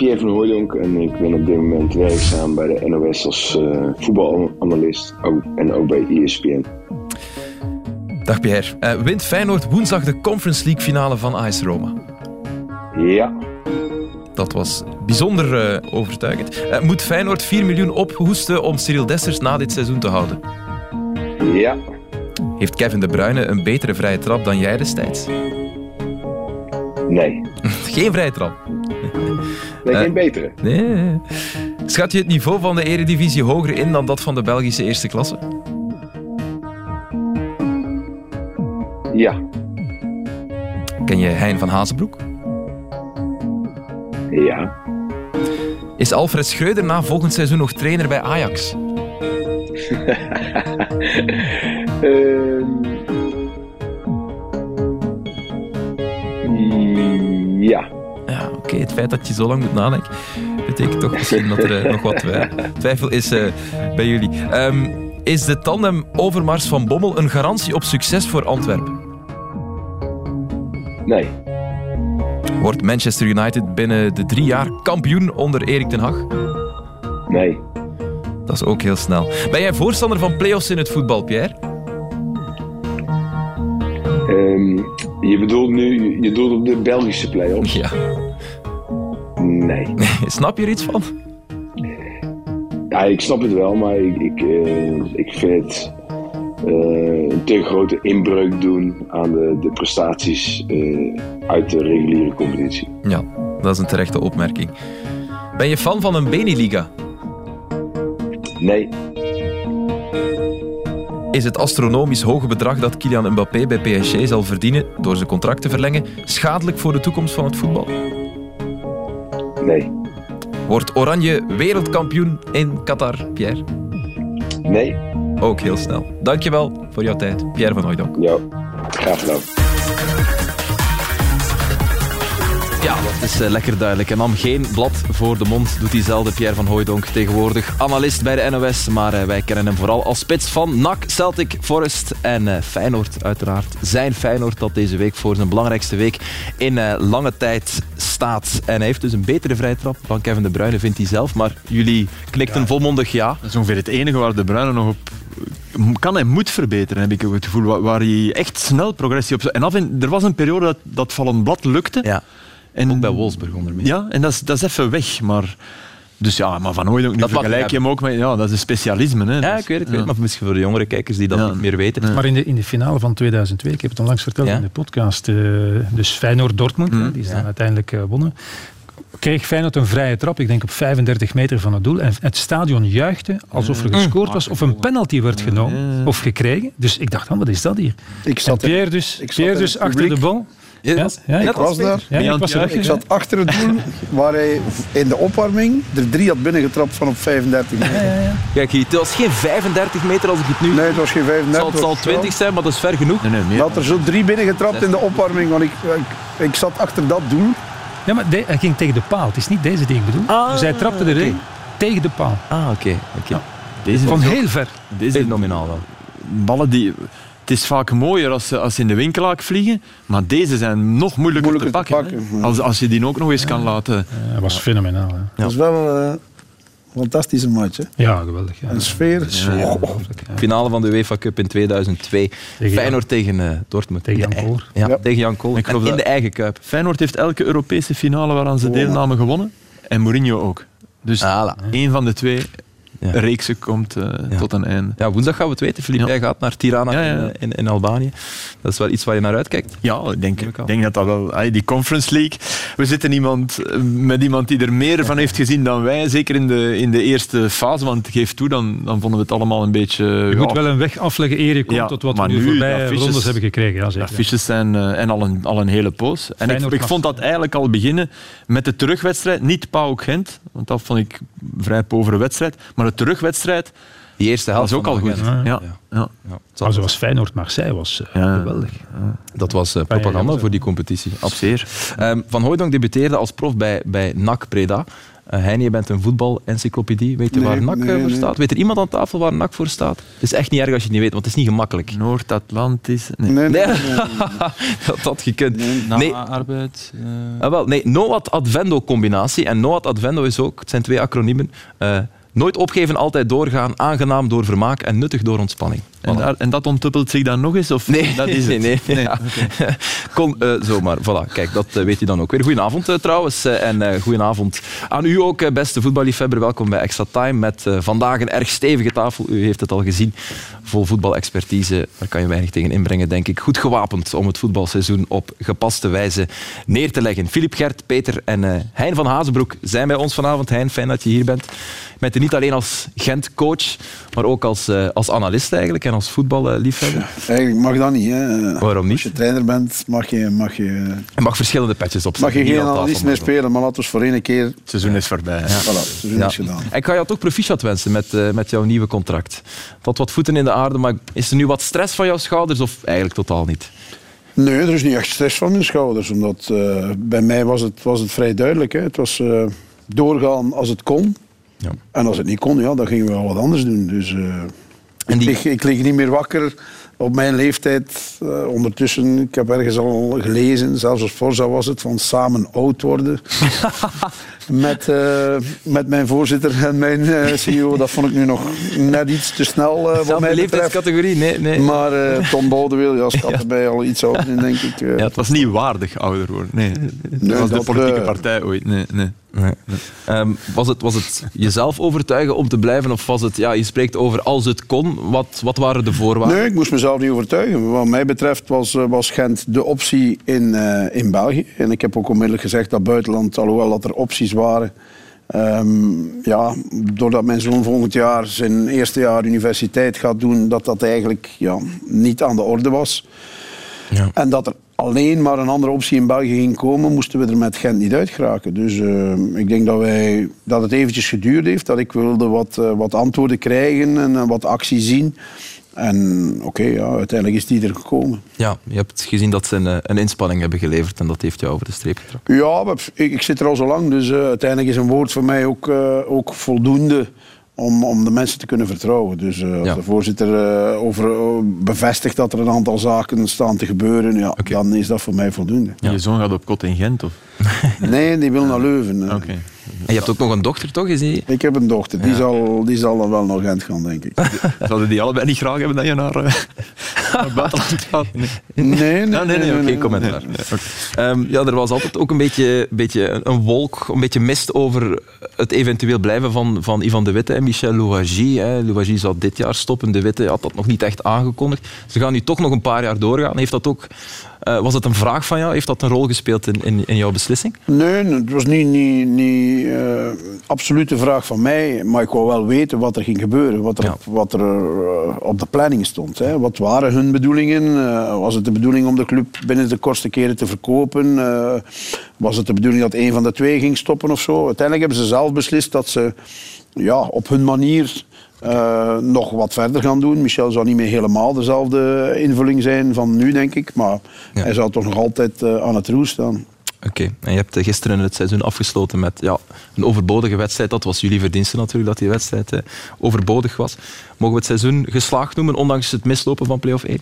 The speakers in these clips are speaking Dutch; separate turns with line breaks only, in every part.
Pierre van Hooydonk en ik ben op dit moment werkzaam bij de NOS als uh, voetbalanalist en ook bij ESPN.
Dag Pierre. Uh, wint Feyenoord woensdag de Conference League finale van AS Roma?
Ja.
Dat was bijzonder uh, overtuigend. moet Feyenoord 4 miljoen ophoesten om Cyril Dessers na dit seizoen te houden?
Ja.
Heeft Kevin De Bruyne een betere vrije trap dan jij destijds?
Nee.
Geen vrije trap?
Nee, geen betere.
Nee. Schat je het niveau van de eredivisie hoger in dan dat van de Belgische eerste klasse?
Ja.
Ken je Hein van Hazenbroek?
Ja.
Is Alfred Schreuder na volgend seizoen nog trainer bij Ajax?
uh, ja.
Okay. Het feit dat je zo lang moet nadenken, betekent toch misschien dat er uh, nog wat twijfel is uh, bij jullie. Um, is de tandem Overmars van Bommel een garantie op succes voor Antwerpen?
Nee.
Wordt Manchester United binnen de drie jaar kampioen onder Erik ten Hag?
Nee.
Dat is ook heel snel. Ben jij voorstander van play-offs in het voetbal, Pierre?
Um, je bedoelt nu je doelt op de Belgische play-offs?
Ja.
Nee.
Snap je er iets van?
Ja, ik snap het wel, maar ik, ik, uh, ik vind het uh, een te grote inbreuk doen aan de, de prestaties uh, uit de reguliere competitie.
Ja, dat is een terechte opmerking. Ben je fan van een Beneliga?
Nee.
Is het astronomisch hoge bedrag dat Kylian Mbappé bij PSG zal verdienen door zijn contract te verlengen schadelijk voor de toekomst van het voetbal?
Nee.
Wordt Oranje wereldkampioen in Qatar, Pierre?
Nee.
Ook heel snel. Dankjewel voor jouw tijd, Pierre van Hooydonk.
Ja, graag gedaan.
Ja, dat is uh, lekker duidelijk. Hij nam geen blad voor de mond, doet diezelfde Pierre van Hooijdonk. Tegenwoordig analist bij de NOS, maar uh, wij kennen hem vooral als spits van NAC, Celtic, Forest en uh, Feyenoord uiteraard. Zijn Feyenoord dat deze week voor zijn belangrijkste week in lange tijd staat. En hij heeft dus een betere vrije trap dan Kevin De Bruyne, vindt hij zelf. Maar jullie knikten ja, volmondig ja.
Dat is ongeveer het enige waar De Bruyne nog op kan en moet verbeteren, heb ik het gevoel. Waar, waar hij echt snel progressie op... En af en, er was een periode dat, dat van blad lukte.
Ja. En, ook bij Wolfsburg onder meer.
Ja, en dat is, dat is even weg. Maar, dus ja, maar Van Hooydonk, nu vergelijk je hem ook met... Ja, dat is een specialisme. Hè.
Ja, ik weet het. Ik weet, maar misschien voor de jongere kijkers die dat ja. niet meer weten.
Maar in de, in de finale van 2002, ik heb het onlangs verteld in de podcast, uh, dus Feyenoord-Dortmund, mm. die is dan uiteindelijk uh, wonnen, kreeg Feyenoord een vrije trap, ik denk op 35 meter van het doel. En het stadion juichte alsof er gescoord was of een penalty werd genomen of gekregen. Dus ik dacht, oh, wat is dat hier?
Ik zat
Pierre dus, ik Pierre dus achter de bal.
Ja, ja, ik was daar. Ja, ik, was ik zat achter het doel waar hij in de opwarming er drie had binnengetrapt van op 35 meter. Ja, ja, ja.
Kijk, het was geen 35 meter als ik het nu...
Nee, het was geen 35.
Het zal, 20 zijn, maar dat is ver genoeg.
Nee, nee, had er zo drie binnengetrapt in de opwarming, want ik, ik, ik zat achter dat doel.
Ja, maar de, hij ging tegen de paal. Het is niet deze die ik bedoel.
Ah,
dus hij trapte erin okay. tegen de paal.
Ah, oké. Okay, okay. ja.
Deze Van heel ver.
Deze is nominaal wel.
Ballen die... Het is vaak mooier als ze, als ze in de winkelaak vliegen, maar deze zijn nog moeilijker, moeilijker te pakken. Te pakken. Als, als je die ook nog eens kan laten...
Ja, dat was fenomenaal. Hè.
Dat is wel... Uh, fantastische match. Hè?
Ja, geweldig. Ja.
Een sfeer.
sfeer
ja, Finale van de UEFA Cup in 2002. Tegen Feyenoord tegen uh, Dortmund.
Tegen Jan Kool.
Ja, ja, tegen Jan Kool. in de eigen Cup.
Feyenoord heeft elke Europese finale waaraan ze deelnamen gewonnen. En Mourinho ook. Dus
voilà.
één van de twee reekse komt tot een einde.
Ja, woensdag gaan we het weten. Filip, jij gaat naar Tirana in, in, in, Albanië. Dat is wel iets waar je naar uitkijkt.
Ja, ik denk, ik denk dat dat wel... Die Conference League, we zitten iemand, met iemand die er meer van heeft gezien dan wij, zeker in de, in de eerste fase, want geef toe, dan, dan vonden we het allemaal een beetje...
Je moet wel een weg afleggen eer je komt tot wat we nu, nu voorbij rondes hebben gekregen. Ja,
zeker. zijn en al een, al een hele poos. En ik, ik, vond dat eigenlijk al beginnen met de terugwedstrijd. Niet Pau Gent, want dat vond ik een vrij povere wedstrijd. Maar de terugwedstrijd.
Die eerste helft
was ook al goed. Ja. Ja.
Ja. Ja. zoals Feyenoord-Marseille was uh, geweldig.
Dat was uh, propaganda voor die competitie. Absoluut. Um, Van Hooydonk debuteerde als prof bij, bij NAC Preda. Uh, Heine, je bent een voetbalencyclopedie. Weet je waar NAC nee, voor staat? Weet er iemand aan tafel waar NAC voor staat? Het is echt niet erg als je het niet weet, want het is niet gemakkelijk.
Noord-Atlantisch.
Nee, nee, nee. dat had gekund.
Nee, arbeid. Uh...
Ah, wel, nee, NOAD Advendo combinatie. En NOAD Advendo is ook, het zijn twee acroniemen. Uh, nooit opgeven, altijd doorgaan. Aangenaam door vermaak en nuttig door ontspanning.
En, daar, en, dat onttuppelt zich dan nog eens? Of
nee,
dat
is het? nee. nee, nee. Kom, uh, zomaar. Voilà, kijk, dat uh, weet je dan ook weer. Goedenavond uh, trouwens. en goedenavond aan u ook, beste voetballiefhebber. Welkom bij Extra Time met vandaag een erg stevige tafel. U heeft het al gezien. Vol voetbalexpertise. Daar kan je weinig tegen inbrengen, denk ik. Goed gewapend om het voetbalseizoen op gepaste wijze neer te leggen. Filip Gert, Peter en Hein van Hazenbroek zijn bij ons vanavond. Hein, fijn dat je hier bent. Met niet alleen als Gent-coach, maar ook als, als analist eigenlijk en als voetballiefhebber?
Eigenlijk mag dat niet. Hè.
Waarom niet?
Als je trainer bent, mag je... Mag je,
je mag verschillende petjes opzetten.
Mag je geen analist meer spelen, maar laten we voor één keer... Het
seizoen is voorbij. Ja.
Voilà, het seizoen is gedaan.
Ik ga jou toch proficiat wensen met, uh, met jouw nieuwe contract. Dat wat voeten in de aarde, maar is er nu wat stress van jouw schouders of eigenlijk totaal niet?
Nee, er is niet echt stress van mijn schouders. Omdat, uh, bij mij was het, was het vrij duidelijk. Hè. Het was uh, doorgaan als het kon. Ja. En als het niet kon, ja, dan gingen we wel wat anders doen. Dus... En die... ik, ik lig niet meer wakker op mijn leeftijd. Uh, ondertussen, ik heb ergens al gelezen, zelfs als Forza was het, van samen oud worden. met, uh, met mijn voorzitter en mijn CEO. Dat vond ik nu nog net iets te snel. Uh,
wat mijn leeftijdscategorie, nee. nee.
Maar Tom Boudewil, ja, schat erbij al iets ouder in, denk ik.
ja, het was niet waardig ouder worden. Nee, dat was de politieke partij ooit. Nee, nee. Nee.
Um, was, het, was het jezelf overtuigen om te blijven? Of was het, ja, je spreekt over als het kon. Wat, wat waren de voorwaarden?
Nee, ik moest mezelf niet overtuigen. Wat mij betreft was, was Gent de optie in, uh, in België. En ik heb ook onmiddellijk gezegd dat buitenland, alhoewel dat er opties waren. Um, ja, doordat mijn zoon volgend jaar zijn eerste jaar universiteit gaat doen, dat dat eigenlijk ja, niet aan de orde was. Ja. En dat er alleen maar een andere optie in België ging komen, moesten we er met Gent niet uit geraken. Dus uh, ik denk dat, wij, dat het eventjes geduurd heeft, dat ik wilde wat, uh, wat antwoorden krijgen en uh, wat actie zien. En oké, okay, ja, uiteindelijk is die er gekomen.
Ja, je hebt gezien dat ze een, een inspanning hebben geleverd en dat heeft jou over de streep getrokken.
Ja, ik, ik zit er al zo lang, dus uiteindelijk is een woord voor mij ook, ook voldoende om, om de mensen te kunnen vertrouwen. Dus uh, als de voorzitter uh, over, uh, bevestigt dat er een aantal zaken staan te gebeuren, ja, okay. dan is dat voor mij voldoende.
Ja. Je zoon gaat op kot in Gent? Of?
nee, die wil naar Leuven.
Okay. En je hebt ook nog een dochter, toch? Is die...
Ik heb een dochter. Die, zal, die zal dan wel naar Gent gaan, denk ik.
Zouden die allebei niet graag hebben dat je naar, naar het buitenland gaat?
Nee, nee, nee.
Nee, nee, nee, nee commentaar. Um, ja, er was altijd ook een beetje, beetje een wolk, een beetje mist over het eventueel blijven van, van Ivan de Witte en Michel Louagie. Louagie zou dit jaar stoppen. De Witte had dat nog niet echt aangekondigd. Ze gaan nu toch nog een paar jaar doorgaan. Heeft dat ook uh, was het een vraag van jou? Heeft dat een rol gespeeld in, in, in jouw beslissing?
Nee, het was niet, niet, niet uh, absoluut een vraag van mij. Maar ik wou wel weten wat er ging gebeuren. Wat er, ja. wat er uh, op de planning stond. Hè. Wat waren hun bedoelingen? was het de bedoeling om de club binnen de kortste keren te verkopen? was het de bedoeling dat een van de twee ging stoppen of zo? Uiteindelijk hebben ze zelf beslist dat ze ja, op hun manier uh, nog wat verder gaan doen. Michel zou niet meer helemaal dezelfde invulling zijn van nu, denk ik. Maar ja. hij zal toch nog altijd uh, aan het roer staan.
Oké, okay. en je hebt gisteren het seizoen afgesloten met ja, een overbodige wedstrijd. Dat was jullie verdienste natuurlijk, dat die wedstrijd eh, overbodig was. Mogen we het seizoen geslaagd noemen, ondanks het mislopen van play-off 1?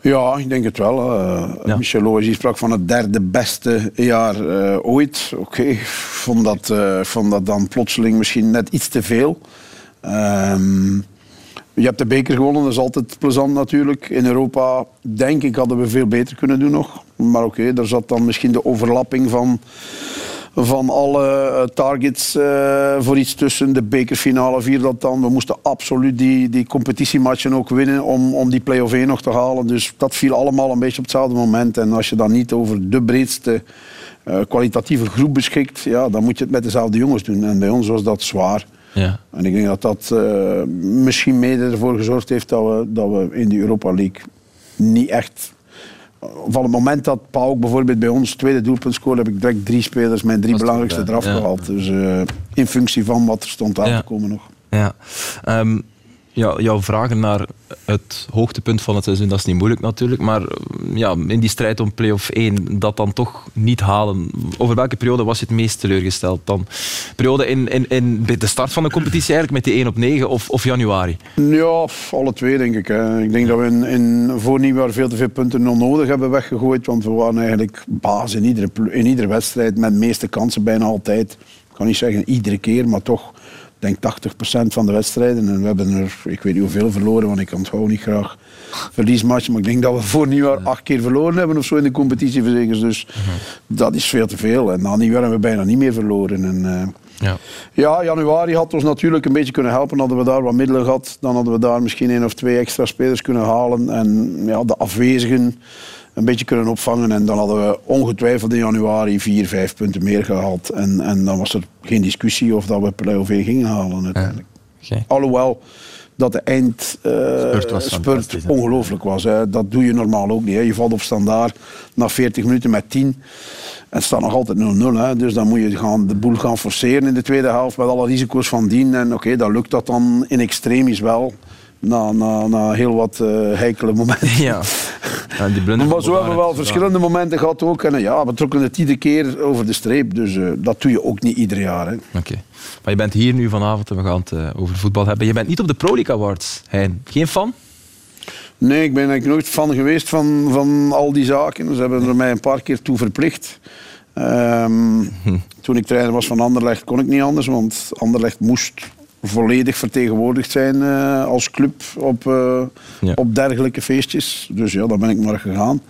Ja, ik denk het wel. Uh, ja. Michel sprak van het derde beste jaar ooit. Oké, okay. ik vond, dat, vond dat dan plotseling misschien net iets te veel. Um, je hebt de beker gewonnen, dat is altijd plezant natuurlijk. In Europa, denk ik, hadden we veel beter kunnen doen nog. Maar oké, daar zat dan misschien de overlapping van van alle eh, targets uh, voor iets tussen de bekerfinale vier dat dan. We moesten absoluut die, die competitiematchen ook winnen om, om die play-off 1 nog te halen. Dus dat viel allemaal een beetje op hetzelfde moment. En als je dan niet over de breedste uh, kwalitatieve groep beschikt, ja, dan moet je het met dezelfde jongens doen. En bij ons was dat zwaar. Ja. En ik denk dat dat uh, misschien mede ervoor gezorgd heeft dat we, dat we in die Europa League niet echt van het moment dat Pauk bijvoorbeeld bij ons tweede doelpunt scoorde, heb ik direct drie spelers, mijn drie belangrijkste eraf gehaald. Dus uh, in functie van wat er stond aan te komen nog.
Ja. Um, ja, jouw vragen naar het hoogtepunt van het seizoen, dat is niet moeilijk natuurlijk. Maar ja, in die strijd om play-off 1, dat dan toch niet halen. Over welke periode was je het meest teleurgesteld dan? Periode in, in, in de start van de competitie eigenlijk, met die 1 op 9 of, of januari?
Ja, alle twee denk ik. Hè. Ik denk dat we in, in voor veel te veel punten onnodig hebben weggegooid. Want we waren eigenlijk baas in iedere, in iedere wedstrijd met de meeste kansen bijna altijd. Ik kan niet zeggen iedere keer, maar toch denk 80% van de wedstrijden. En we hebben er, ik weet niet hoeveel verloren, want ik onthoud niet graag verliesmatchen. Maar ik denk dat we voor nieuwjaar acht keer verloren hebben of zo in de competitieverzekers. Dus dat is veel te veel. En na nieuwjaar hebben we bijna niet meer verloren. En, uh, ja. ja, januari had ons natuurlijk een beetje kunnen helpen. Hadden we daar wat middelen gehad, dan hadden we daar misschien één of twee extra spelers kunnen halen. En ja, de afwezigen een beetje kunnen opvangen. En dan hadden we ongetwijfeld in januari vier, vijf punten meer gehaald. En, en dan was er geen discussie of dat we play-off gingen halen uiteindelijk. Ja. Alhoewel dat de eindspurt uh, ongelooflijk was. Hè. Dat doe je normaal ook niet. Hè. Je valt op standaard na 40 minuten met 10. En het staat nog altijd 0-0. Dus dan moet je gaan, de boel gaan forceren in de tweede helft met alle risico's van dien. En oké, dan lukt dat dan in extremis wel. Na, na, na heel wat uh, heikele momenten. Ja. Ja, die maar zo hebben we wel verschillende momenten gehad ook. En ja, we trokken het iedere keer over de streep. Dus uh, dat doe je ook niet ieder jaar.
Oké. Maar je bent hier nu vanavond en we gaan het uh, over voetbal hebben. Je bent niet op de Pro League Awards, Hein. Geen fan?
Nee, ik ben eigenlijk nooit fan geweest van, van al die zaken. Ze hebben er mij een paar keer toe verplicht. Um, hm. Toen ik trainer was van Anderlecht kon ik niet anders, want Anderlecht moest volledig vertegenwoordigd zijn uh, als club op, ja. op dergelijke feestjes. Dus ja, daar ben ik maar gegaan.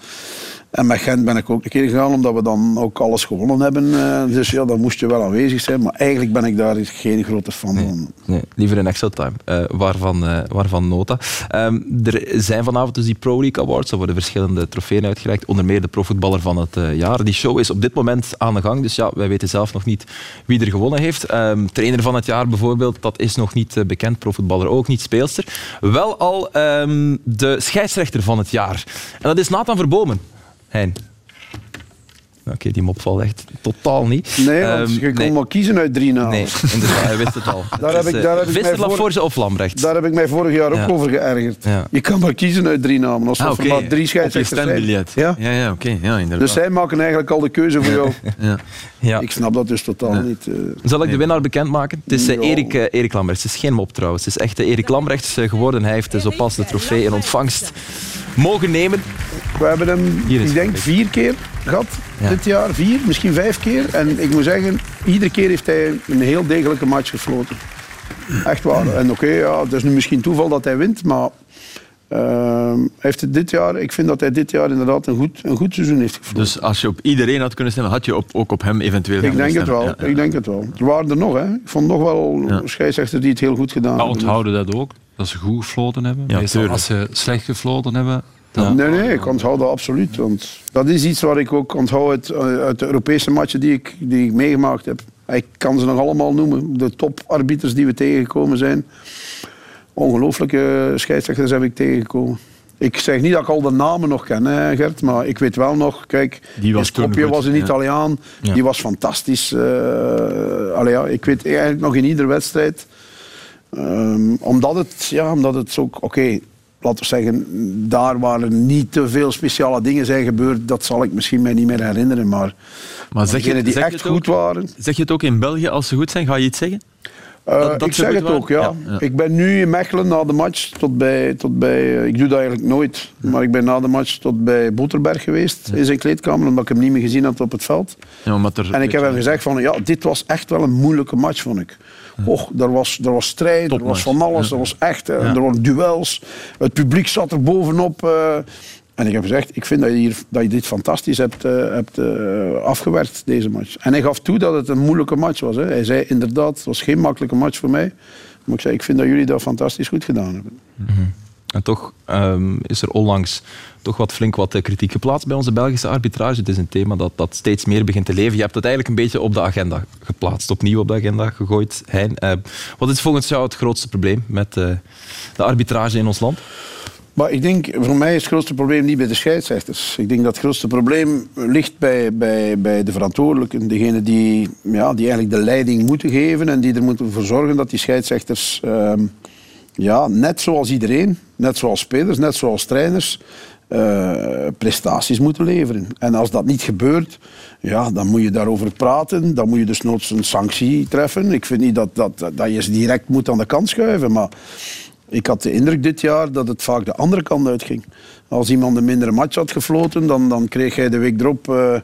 En met Gent ben ik ook een keer gegaan, omdat we dan ook alles gewonnen hebben. Uh, dus ja, dan moest je wel aanwezig zijn. Maar eigenlijk ben ik daar geen grote fan
nee,
van.
Nee, liever een extra time. Uh, waarvan, uh, waarvan nota. Um, er zijn vanavond dus die Pro League Awards. Er worden verschillende trofeeën uitgereikt. Onder meer de profvoetballer van het jaar. Die show is op dit moment aan de gang. Dus ja, wij weten zelf nog niet wie er gewonnen heeft. Um, trainer van het jaar bijvoorbeeld, dat is nog niet bekend. Profvoetballer ook niet, speelster. Wel al um, de scheidsrechter van het jaar. En dat is Nathan Verbomen. Hein. Oké, die mop valt echt totaal niet.
Nee, want um, je kon nee. maar kiezen uit drie namen.
Nee, inderdaad, hij wist het al.
daar heb ik, daar heb
ik Laforge of Lambrecht?
Daar heb ik mij vorig jaar ja. ook over geërgerd. Ja. Je kan maar kiezen uit drie namen, als ah, okay. maar drie scheidsrechters zijn.
Ja, ja, ja oké. Okay. Ja, inderdaad.
Dus zij maken eigenlijk al de keuze voor jou. ja. Ja. Ik snap dat dus totaal niet. Uh,
Zal ik de winnaar bekendmaken? Het is uh, Erik, uh, Erik Lambrecht. Het is geen mop trouwens. Het is echt Erik Lambrecht geworden. Hij heeft zo pas de trofee in ontvangst mogen nemen.
We hebben hem, ik denk, vier keer gehad ja. dit jaar. Vier, misschien vijf keer. En ik moet zeggen, iedere keer heeft hij een heel degelijke match gefloten. Echt waar. En oké, okay, ja, het is nu misschien toeval dat hij wint, maar uh, heeft het dit jaar, ik vind dat hij dit jaar inderdaad een goed, een goed seizoen heeft gefloten.
Dus als je op iedereen had kunnen stemmen, had je op, ook op hem eventueel
ik denk het wel. Ja, ja. Ik denk het wel. Er waren er nog, hè. Ik vond nog wel ja. scheidsrechters die het heel goed gedaan hebben.
Onthouden dat ook? Dat ze goed gefloten hebben? Ja, Meestal als ze slecht gefloten hebben,
dan... Nee, nee, ik onthoud dat absoluut. Want dat is iets wat ik ook onthoud uit, uit de Europese matchen die ik, die ik meegemaakt heb. Ik kan ze nog allemaal noemen. De toparbiters die we tegengekomen zijn. Ongelooflijke scheidsrechters heb ik tegengekomen. Ik zeg niet dat ik al de namen nog ken, hè, Gert, maar ik weet wel nog, kijk, die was Skopje was een Italiaan, ja. die was fantastisch. Uh, allee, ja, ik weet eigenlijk nog in iedere wedstrijd. Um, omdat, het, ja, omdat het ook, oké, okay, laten we zeggen, daar waar er niet te veel speciale dingen zijn gebeurd, dat zal ik misschien mij niet meer herinneren, maar, maar zeg je, die zeg echt goed waren...
Zeg je het ook in België, als ze goed zijn, ga je iets zeggen?
Uh, dat, dat ik zeg het ook, ja. Ja, ja. Ik ben nu in Mechelen na de match tot bij, tot bij ik doe dat eigenlijk nooit, maar ik ben na de match tot bij Boterberg geweest in zijn kleedkamer, omdat ik hem niet meer gezien had op het veld. Er, en ik heb hem gezegd van, ja, dit was echt wel een moeilijke match, vond ik. Och, er was, er was strijd, er was van alles, er was echt, er waren duels. Het publiek zat er bovenop. Uh, En ik heb gezegd, ik vind dat je, hier, dat je dit fantastisch hebt, uh, hebt uh, afgewerkt, deze match. En hij gaf toe dat het een moeilijke match was. Hè. Hij zei inderdaad, het was geen makkelijke match voor mij. Maar ik zei, ik vind dat jullie dat fantastisch goed gedaan hebben.
Mm -hmm. En toch um, is er onlangs toch wat flink wat kritiek geplaatst bij onze Belgische arbitrage. Het is een thema dat, dat steeds meer begint te leven. Je hebt het eigenlijk een beetje op de agenda geplaatst, opnieuw op de agenda gegooid. Hein, uh, wat is volgens jou het grootste probleem met uh, de arbitrage in ons land?
Maar ik denk, voor mij is het grootste probleem niet bij de scheidsrechters. Ik denk dat het grootste probleem ligt bij, bij, bij de verantwoordelijken. Degene die, ja, die eigenlijk de leiding moeten geven en die er moeten voor zorgen dat die scheidsrechters, uh, ja, net zoals iedereen, net zoals spelers, net zoals trainers, uh, prestaties moeten leveren. En als dat niet gebeurt, ja, dan moet je daarover praten. Dan moet je dus nooit een sanctie treffen. Ik vind niet dat, dat, dat je ze direct moet aan de kant schuiven, maar ik had de indruk dit jaar dat het vaak de andere kant uitging. Als iemand een mindere match had gefloten, dan, dan kreeg hij de week erop uh,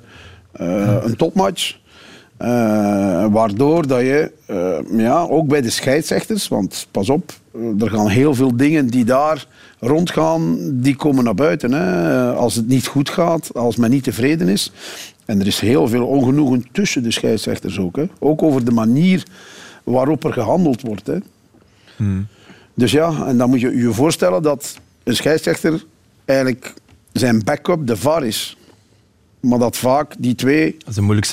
uh, een topmatch. Uh, waardoor dat je, ja, ook bij de scheidsrechters, want pas op, er gaan heel veel dingen die daar rondgaan, die komen naar buiten. Hè. Als het niet goed gaat, als men niet tevreden is. En er is heel veel ongenoegen tussen de scheidsrechters ook. Hè. Ook over de manier waarop er gehandeld wordt. Hè. Hmm. Dus ja, en dan moet je je voorstellen dat een scheidsrechter eigenlijk zijn backup de VAR is. Maar dat vaak die twee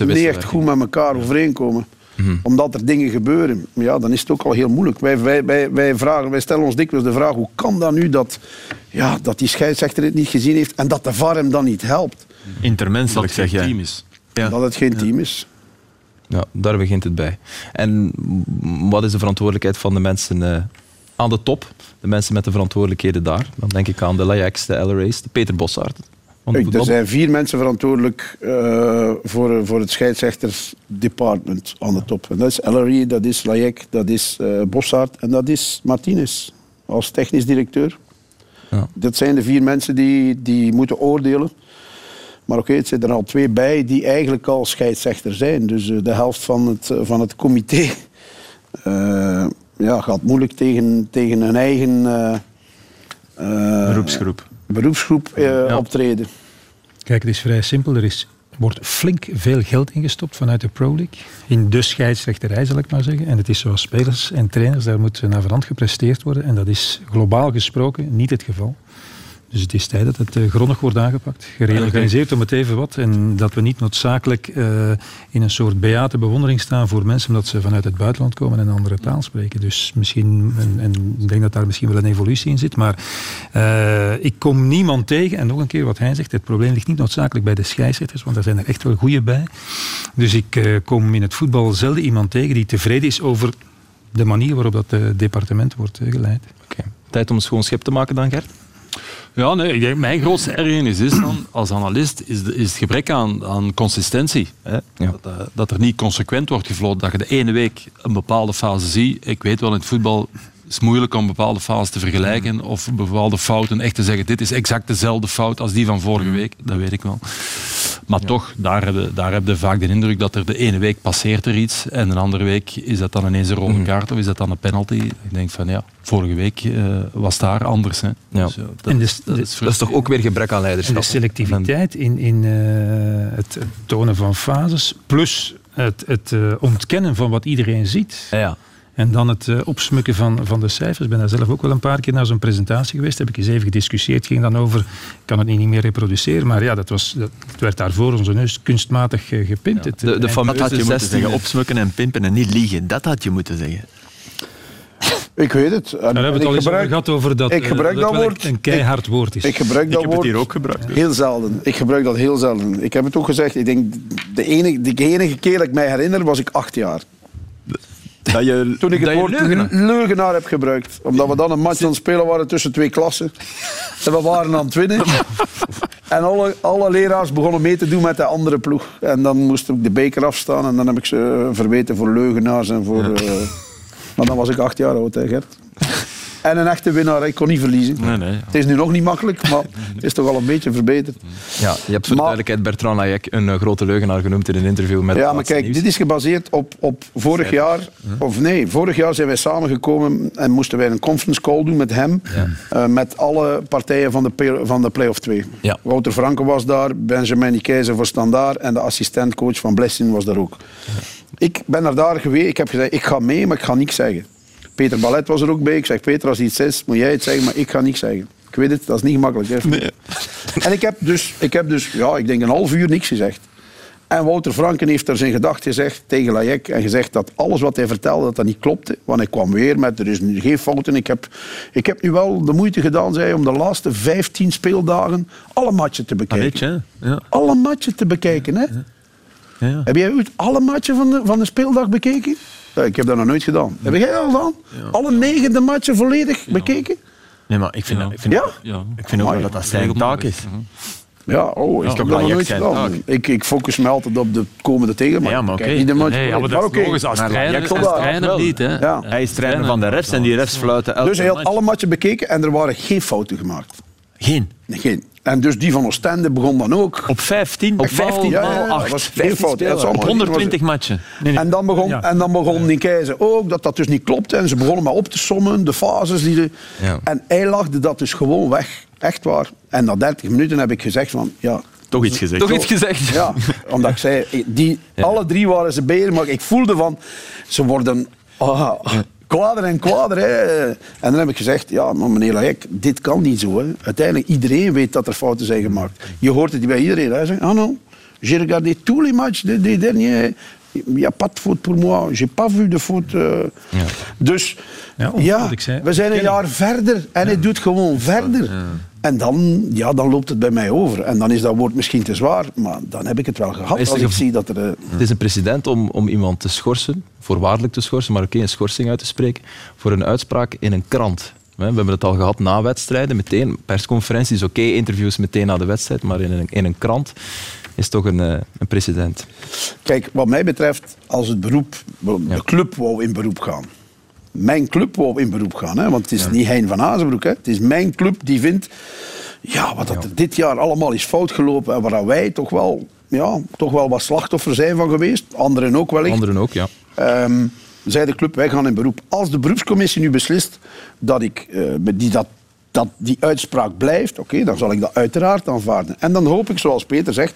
niet echt goed met elkaar overeenkomen. Mm Omdat er dingen gebeuren. Ja, dan is het ook al heel moeilijk. Wij, wij, wij, wij, vragen, wij stellen ons dikwijls de vraag, hoe kan dat nu dat, ja, dat die scheidsrechter het niet gezien heeft en dat de VAR hem dan niet helpt?
Intermenselijk zeg jij.
Team is.
Ja. Dat het geen team is.
Ja, daar begint het bij. En wat is de verantwoordelijkheid van de mensen uh, aan de top, de mensen met de verantwoordelijkheden daar. Dan denk ik aan de Lajax, de LRA's, de Peter Bossaert.
Er zijn vier mensen verantwoordelijk uh, voor, voor het scheidsrechtersdepartment aan de top. En dat is LRA, dat is Lajek, dat is uh, Bossaert en dat is Martinez als technisch directeur. Ja. Dat zijn de vier mensen die, die moeten oordelen. Maar oké, okay, het zitten er al twee bij die eigenlijk al scheidsrechter zijn. Dus uh, de helft van het, van het comité ja, gaat moeilijk tegen, tegen hun eigen uh,
beroepsgroep,
beroepsgroep uh, ja. optreden.
Kijk, het is vrij simpel. Er is, wordt flink veel geld ingestopt vanuit de Pro League. In de scheidsrechterij, zal ik maar zeggen. En het is zoals spelers en trainers, daar moet naar verand gepresteerd worden. En dat is globaal gesproken niet het geval. Dus het is tijd dat het uh, grondig wordt aangepakt. Gereorganiseerd om het even wat. En dat we niet noodzakelijk uh, in een soort beate bewondering staan voor mensen omdat ze vanuit het buitenland komen en een andere taal spreken. Dus misschien, en, en ik denk dat daar misschien wel een evolutie in zit. Maar uh, ik kom niemand tegen. En nog een keer wat hij zegt, het probleem ligt niet noodzakelijk bij de scheidsrechters, want daar zijn er echt wel goede bij. Dus ik kom in het voetbal zelden iemand tegen die tevreden is over de manier waarop dat departement wordt geleid.
Tijd om een schoon schip te maken dan, Gert?
Ja, nee, ik denk, mijn grootste ergernis is dan, als analist is, de, is het gebrek aan, aan consistentie. Hè? Ja. Dat, uh, dat, er niet consequent wordt gefloten. Dat je de ene week een bepaalde fase ziet. Ik weet wel, in het voetbal het is moeilijk om bepaalde fases te vergelijken of bepaalde fouten echt te zeggen. Dit is exact dezelfde fout als die van vorige week. Dat weet ik wel. Maar ja. toch, daar heb, je, daar heb je vaak de indruk dat er de ene week passeert er iets en de andere week is dat dan ineens een rode kaart of is dat dan een penalty. Ik denk van ja, vorige week uh, was daar anders. Hè.
Ja. Dus, uh, dat, en dus, dat, is dat, is toch ook weer gebrek aan leiderschap.
En de selectiviteit in, in uh, het tonen van fases plus het, het ontkennen van wat iedereen ziet.
Ja.
En dan het uh, opsmukken van, van de cijfers. Ik ben daar zelf ook wel een paar keer naar zo'n presentatie geweest. Heb ik eens even gediscussieerd. Het ging dan over, ik kan het niet meer reproduceren. Maar ja, dat was, dat, het werd daar voor onze neus kunstmatig uh, gepimpt.
Ja. De, de fameuze had je moeten zeggen, opsmukken en pimpen en niet liegen. Dat had je moeten zeggen.
Ik weet het.
Daar hebben we het al eens gebruik, gehad over dat,
ik gebruik
dat,
dat woord,
een keihard woord is.
Ik, gebruik dat
ik
heb
woord het hier ook gebruikt.
Heel zelden. Ik gebruik dat heel zelden. Ik heb het ook gezegd. Ik denk, de enige, de enige keer dat ik mij herinner, was ik acht jaar.
Dat je,
Toen ik
het
woord leugenaar. leugenaar. heb gebruikt. Omdat we dan een match aan het spelen waren tussen twee klassen. En we waren aan het winnen. En alle, alle leraars begonnen mee te doen met de andere ploeg. En dan moest ik de beker afstaan. En dan heb ik ze verweten voor leugenaars en voor... Ja. Uh, maar dan was ik acht jaar oud, hè, Gert. En een echte winnaar, ik kon niet verliezen.
Nee, nee.
Het is nu nog niet makkelijk, maar het is toch al een beetje verbeterd.
Ja, je hebt voor de
Maar-
duidelijkheid Bertrand Layek een eh, grote leugenaar genoemd in een interview met
Ja, maar kijk,
Nieuws.
dit is gebaseerd op, op vorig jaar. Of nee, vorig jaar zijn wij samengekomen en moesten wij een conference call doen met hem. eh, met alle partijen van de, van de play-off 2.
Ja.
Wouter Franke was daar, Benjamin Keizer voor Standaard en de assistentcoach van Blessing was daar ook. Ik ben naar daar geweest, ik heb gezegd, ik ga mee, maar ik ga niks zeggen. Peter Ballet was er ook bij. Ik zeg, Peter, als iets is, moet jij het zeggen, maar ik ga niks zeggen. Ik weet het, dat is niet gemakkelijk. Hè? En ik heb, dus, ik heb dus, ja, ik denk een half uur niks gezegd. En Wouter Franken heeft er zijn gedacht gezegd tegen Layek en gezegd dat alles wat hij vertelde, dat dat niet klopte. Want hij kwam weer met, er is nu geen fouten. Ik heb, ik heb nu wel de moeite gedaan, zei hij, om de laatste 15 speeldagen alle matchen te bekijken.
ja.
Alle matchen te bekijken, hè?
Ja, ja.
Heb jij ooit alle matchen van de, van de speeldag bekeken? Ja, ik heb dat nog nooit gedaan. Heb jij dat al gedaan? Alle negende matchen volledig bekeken?
Nee, maar ik vind,
Ja.
dat- ik vind,
Ja?
Ja.
ik vind ook wel dat dat zijn taak is.
Ja, oh, ik heb dat nooit gedaan. Ik, ik focus me altijd op de komende tegenmatch.
Ja, maar oké.
match
Nee, ja, maar dat is. Als trainer, als niet. Hè.
Ja.
Hij is trainer van de refs en die refs fluiten elke
Dus hij had
match.
alle matchen bekeken en er waren geen fouten gemaakt.
Geen.
Nee, Geen. En dus die van Oostende begon dan ook.
Op 15, op 15
ja, ja,
maal
ja, dat
8.
was
Op
allemaal-
120 matchen.
Nee, nee.
En dan begon,
Ja.
en dan begon die keizer ook dat dat dus niet klopte. En ze begonnen maar op te sommen, de fases. Die de,
Ja.
En hij lachte dat dus gewoon weg. Echt waar. En na 30 minuten heb ik gezegd van... Ja,
Toch iets gezegd.
Toch iets gezegd?
Ja, omdat ik zei, die, alle drie waren ze beter, maar ik voelde van, ze worden ah, kwader en kwader. Hè. En dan heb ik gezegd, ja, maar meneer Lajek, dit kan niet zo. Hè. Uiteindelijk, iedereen weet dat er fouten zijn gemaakt. Je hoort het bij iedereen. Hij zegt, ah non, j'ai regardé tous les matchs des, des derniers. Il n'y a pas de faute pour moi. J'ai pas vu de faute. euh. Dus
Ja, om-
ja,
wat ik zei,
we zijn een jaar verder en hij doet gewoon verder. En dan, ja, dan loopt het bij mij over. En dan is dat woord misschien te zwaar, maar dan heb ik het wel gehad. Als ik zie dat er... eh,
Het is een president om, om iemand te schorsen, voorwaardelijk te schorsen, maar ook een schorsing uit te spreken, voor een uitspraak in een krant. We hebben het al gehad na wedstrijden, meteen. Persconferenties, oké, interviews meteen na de wedstrijd, maar in een, in een krant is toch een, eh, een president.
Kijk, wat mij betreft, als het beroep, de club wou in beroep gaan. Mijn club wou in beroep gaan, hè, want het is niet Hein van Azenbroek. Hè. Het is mijn club die vindt, ja, wat dat er dit jaar allemaal is fout gelopen en waar wij toch wel, ja, toch wel wat slachtoffer zijn van geweest. Anderen ook wellicht.
Anderen ook, ja.
Zei de club, wij gaan in beroep. Als de beroepscommissie nu beslist dat, ik, eh, die, dat, dat die uitspraak blijft, oké, dan zal ik dat uiteraard aanvaarden. En dan hoop ik, zoals Peter zegt,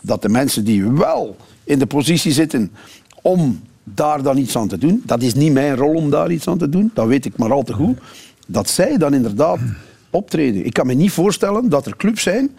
dat de mensen die wel in de positie zitten om daar dan iets aan te doen, dat is niet mijn rol om daar iets aan te doen, dat weet ik maar al te goed, dat zij dan inderdaad optreden. Ik kan me niet voorstellen dat er clubs zijn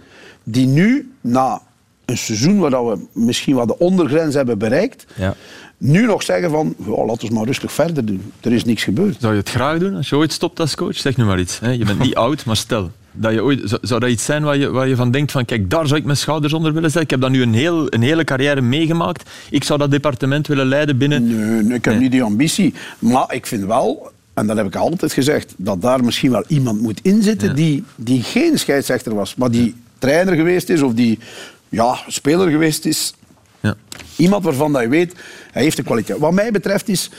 die nu, na een seizoen waar dat we misschien wel de ondergrens hebben bereikt,
Ja.
nu nog zeggen van, ja, laten we maar rustig verder doen. Er is niks gebeurd.
Zou je het graag doen als je ooit stopt als coach? Zeg nu maar iets. Hè. Je bent niet oud, maar stel. Dat je ooit, zou, zou dat iets zijn waar je, waar je van denkt van kijk, daar zou ik mijn schouders onder willen zetten. Ik heb dat nu een, heel, een hele carrière meegemaakt. Ik zou dat departement willen leiden binnen...
Nee, nee, ik heb niet die ambitie. Maar ik vind wel, en dat heb ik altijd gezegd, dat daar misschien wel iemand moet inzitten die, die geen scheidsrechter was, maar die trainer geweest is of die ja, speler geweest is.
Ja.
Iemand waarvan dat je weet, hij heeft de kwaliteit. Wat mij betreft is,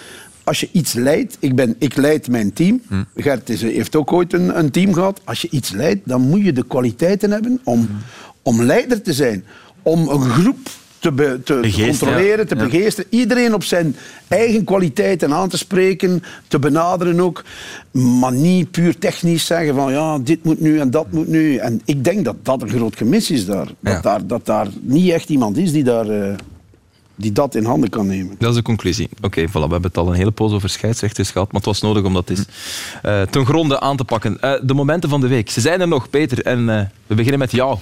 als je iets leidt, ik, ben, ik leid mijn team.
Hm.
Gert is, heeft ook ooit een, een team gehad. Als je iets leidt, dan moet je de kwaliteiten hebben om,
Hm.
om leider te zijn. Om een groep te, be- te, controleren, te
ja.
begeesteren. Iedereen op zijn eigen kwaliteiten aan te spreken, te benaderen ook. Maar niet puur technisch zeggen van ja, dit moet nu en dat moet nu. En ik denk dat dat een groot gemis is daar. Dat,
Ja.
daar, dat daar niet echt iemand is die, daar, eh, die dat in handen kan nemen.
Dat is de conclusie. Oké, voilà, we hebben het al een hele poos over scheidsrechters gehad, maar het was nodig om dat eens eh, ten gronde aan te pakken. Eh, de momenten van de week, ze zijn er nog, Peter, en eh, we beginnen met jou.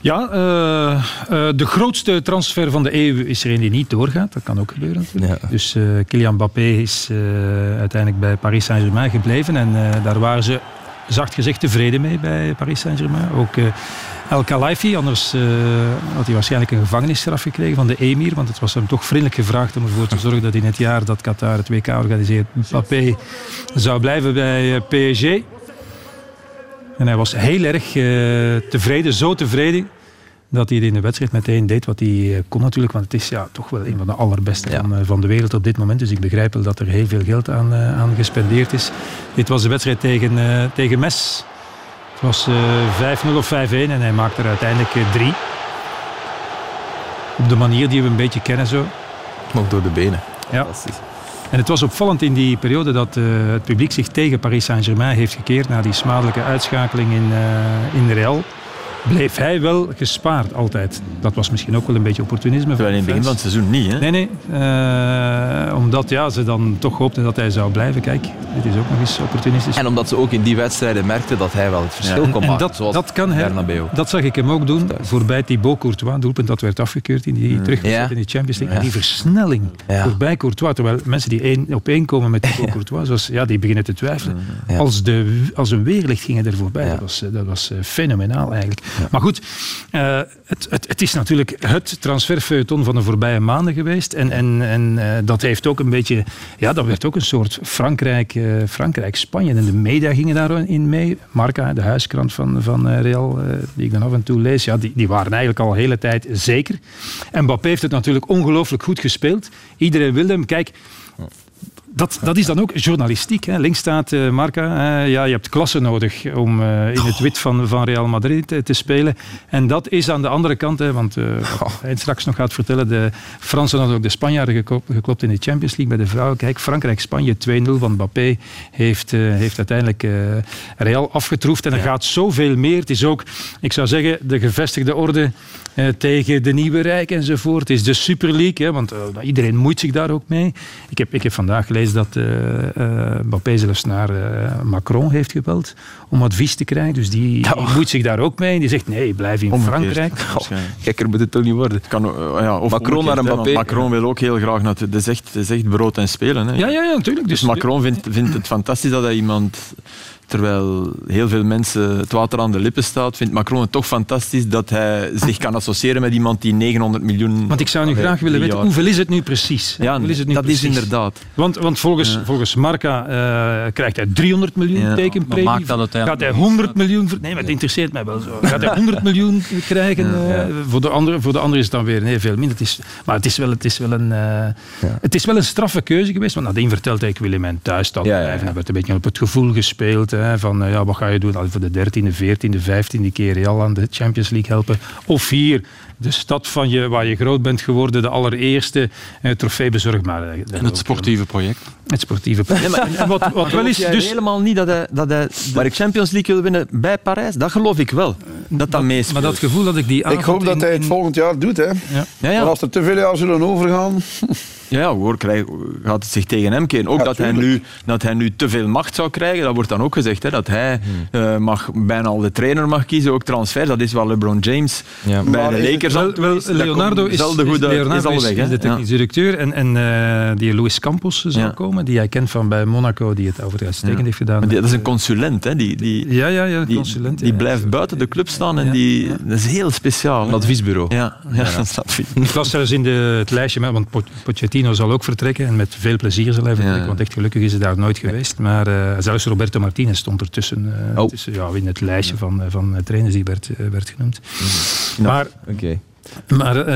Ja, eh, eh, de grootste transfer van de eeuw is er een die niet doorgaat. Dat kan ook gebeuren natuurlijk.
Ja.
Dus eh, Kylian Mbappé is eh, uiteindelijk bij Paris Saint-Germain gebleven. En eh, daar waren ze, zacht gezegd, tevreden mee bij Paris Saint-Germain. Ook eh, El Khalifi, anders eh, had hij waarschijnlijk een gevangenisstraf gekregen van de emir. Want het was hem toch vriendelijk gevraagd om ervoor te zorgen dat in het jaar dat Qatar het WK organiseert, Mbappé zou blijven bij eh, PSG. En hij was heel erg eh, tevreden, zo tevreden, dat hij in de wedstrijd meteen deed wat hij kon natuurlijk. Want het is ja, toch wel een van de allerbeste van, van de wereld op dit moment. Dus ik begrijp wel dat er heel veel geld aan, aan gespendeerd is. Dit was de wedstrijd tegen, tegen Mes. Het was 5-0 of 5-1 en hij maakte er uiteindelijk drie. Op de manier die we een beetje kennen zo.
Nog door de benen.
Ja. En het was opvallend in die periode dat uh, het publiek zich tegen Paris Saint-Germain heeft gekeerd na die smadelijke uitschakeling in, uh, in Real bleef hij wel gespaard altijd. Dat was misschien ook wel een beetje opportunisme.
Terwijl in het begin van het seizoen niet, hè?
Nee, nee. Uh, omdat ja, ze dan toch hoopten dat hij zou blijven. Kijk, dit is ook nog eens opportunistisch.
En omdat ze ook in die wedstrijden merkten dat hij wel het verschil ja. kon
en,
maken.
En dat, dat kan hij, dat zag ik hem ook doen voorbij Thibaut Courtois. Doelpunt dat werd afgekeurd in die mm. teruggezet in de Champions League. En die versnelling voorbij Courtois. Terwijl mensen die één op één komen met Thibaut Courtois, zoals, ja, die beginnen te twijfelen. Als, de, als een weerlicht gingen er voorbij. Dat was, dat was uh, fenomenaal eigenlijk. Maar goed, uh, het, het, het, is natuurlijk het transferfeuilleton van de voorbije maanden geweest. En, en, en uh, dat heeft ook een beetje... Ja, dat werd ook een soort Frankrijk, Frankrijk-Spanje. En de media gingen daarin mee. Marca, de huiskrant van, van Real, die ik dan af en toe lees, ja, die, die waren eigenlijk al de hele tijd zeker. En Mbappé heeft het natuurlijk ongelooflijk goed gespeeld. Iedereen wilde hem. Kijk, dat, dat is dan ook journalistiek. Hè. Links staat uh, Marca. Uh, ja, je hebt klasse nodig om uh, in het wit van, van Real Madrid te spelen. En dat is aan de andere kant, hè, want oh. hij straks nog gaat vertellen, de Fransen hadden ook de Spanjaarden geklopt, geklopt in de Champions League bij de vrouwen. Kijk, Frankrijk-Spanje 2-0 van Mbappé heeft, heeft uiteindelijk Real afgetroefd. En er ja. gaat zoveel meer. Het is ook, ik zou zeggen, de gevestigde orde tegen de nieuwe Rijk enzovoort. Het is de Super League, hè, want iedereen moeit zich daar ook mee. Ik heb, ik heb vandaag gelezen dat uh, uh, Mbappé zelfs naar uh, Macron heeft gebeld om advies te krijgen. Dus die, ja. moet zich daar ook mee. Die zegt nee, blijf in Omgekeerd. Frankrijk.
Oh, gekker moet het toch niet worden.
Kan, ja, of
Macron naar Mbappé.
Macron wil ook heel graag naar het is echt, het is echt brood en spelen. Hè.
Ja, ja, ja, natuurlijk.
Dus, dus Macron vindt, vindt het fantastisch dat hij iemand Terwijl heel veel mensen het water aan de lippen staat, vindt Macron het toch fantastisch dat hij zich kan associëren met iemand die 900 miljoen...
Want ik zou nu graag willen weten, hoeveel is het nu precies?
Ja, is het nu dat precies? is inderdaad.
Want, want volgens, ja. volgens Marca uh, krijgt hij 300 miljoen ja. tekenpremie. Gaat hij 100 miljoen... Nee, maar het interesseert mij wel zo. Gaat hij 100 miljoen krijgen? Ja, uh, voor, de andere, voor de andere is het dan weer nee, veel minder. Het is, maar het is wel, het is wel een... Uh, het is wel een straffe keuze geweest, want nadien vertelt hij, ik wil in mijn thuisstad blijven. Hij werd een beetje op het gevoel gespeeld. Hè, van ja, wat ga je doen? Al voor de dertiende, veertiende, vijftiende keer Real aan de Champions League helpen. Of hier, de stad van je, waar je groot bent geworden, de allereerste eh, trofee bezorgd. Maar,
en het sportieve project.
Het sportieve project.
Nee, maar, en wat, wat wel is, dus helemaal niet dat hij, dat hij de Champions League wil winnen bij Parijs. Dat geloof ik wel. Dat dat meespeelt.
Maar dat gevoel dat ik die
Ik hoop dat hij het volgend jaar doet. Hè. Ja. Ja, ja. Maar als er te veel jaar zullen overgaan...
Ja, ja hoor, krijg, gaat het zich tegen hem keren. Ook dat, hij nu, dat hij nu te veel macht zou krijgen, dat wordt dan ook gezegd. Hè, dat hij hmm. uh, mag, bijna al de trainer mag kiezen, ook transfer. Dat is wel LeBron James ja. bij maar de Lakers.
Wel, wel, Leonardo is, is, goed, Leonardo is al weg. Is, de technisch directeur. En, en uh, die Luis Campos zou komen, die hij kent van bij Monaco, die het overigens uitstekend heeft gedaan.
Maar die, dat is een consulent, hè? Die, die,
ja, ja, ja,
die,
consulent.
Die, blijft buiten de club staan en die, dat is heel speciaal.
Een adviesbureau.
Ja, ja, dat is
Ik las zelfs in de, het lijstje, want Pochettino zal ook vertrekken en met veel plezier zal hij vertrekken, want echt gelukkig is hij daar nooit geweest. Maar uh, zelfs Roberto Martinez stond ertussen, uh, oh. tussen, ja, in het lijstje van, van trainers die werd, werd genoemd.
Mm. Maar... Okay. Maar, uh,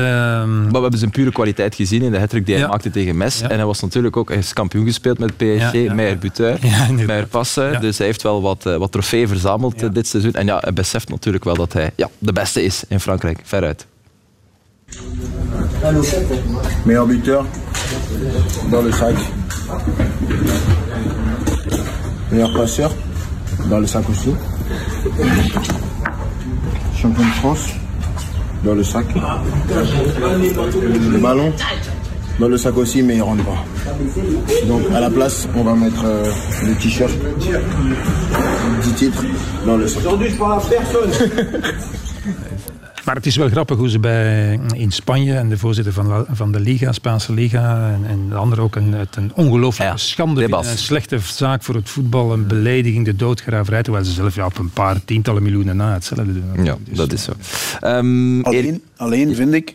maar, we hebben zijn pure kwaliteit gezien in de hattrick die hij ja. maakte tegen Mes. Ja. En hij was natuurlijk ook hij is kampioen gespeeld met PSG, ja, Meijer Buteur, Meijer Passen. Dus hij heeft wel wat, wat trofeeën verzameld dit seizoen. En ja, hij beseft natuurlijk wel dat hij ja, de beste is in Frankrijk, veruit.
Meilleur buteur dans le sac. Meilleur passeur dans le sac aussi. Champion de France dans le sac. Le ballon dans le sac aussi, mais il rentre pas. Donc à la place, on va mettre euh, le t-shirt. 10 titres dans le sac. Aujourd'hui, je parle à personne.
Maar het is wel grappig hoe ze bij, in Spanje en de voorzitter van, van de Liga, Spaanse Liga, en, en de andere ook een, het een ongelooflijke ja, schande vinden, Een slechte zaak voor het voetbal, een belediging, de doodgraverij, terwijl ze zelf ja, op een paar tientallen miljoenen na hetzelfde doen.
Ja, dus, dat is zo.
Um, alleen, alleen vind ik,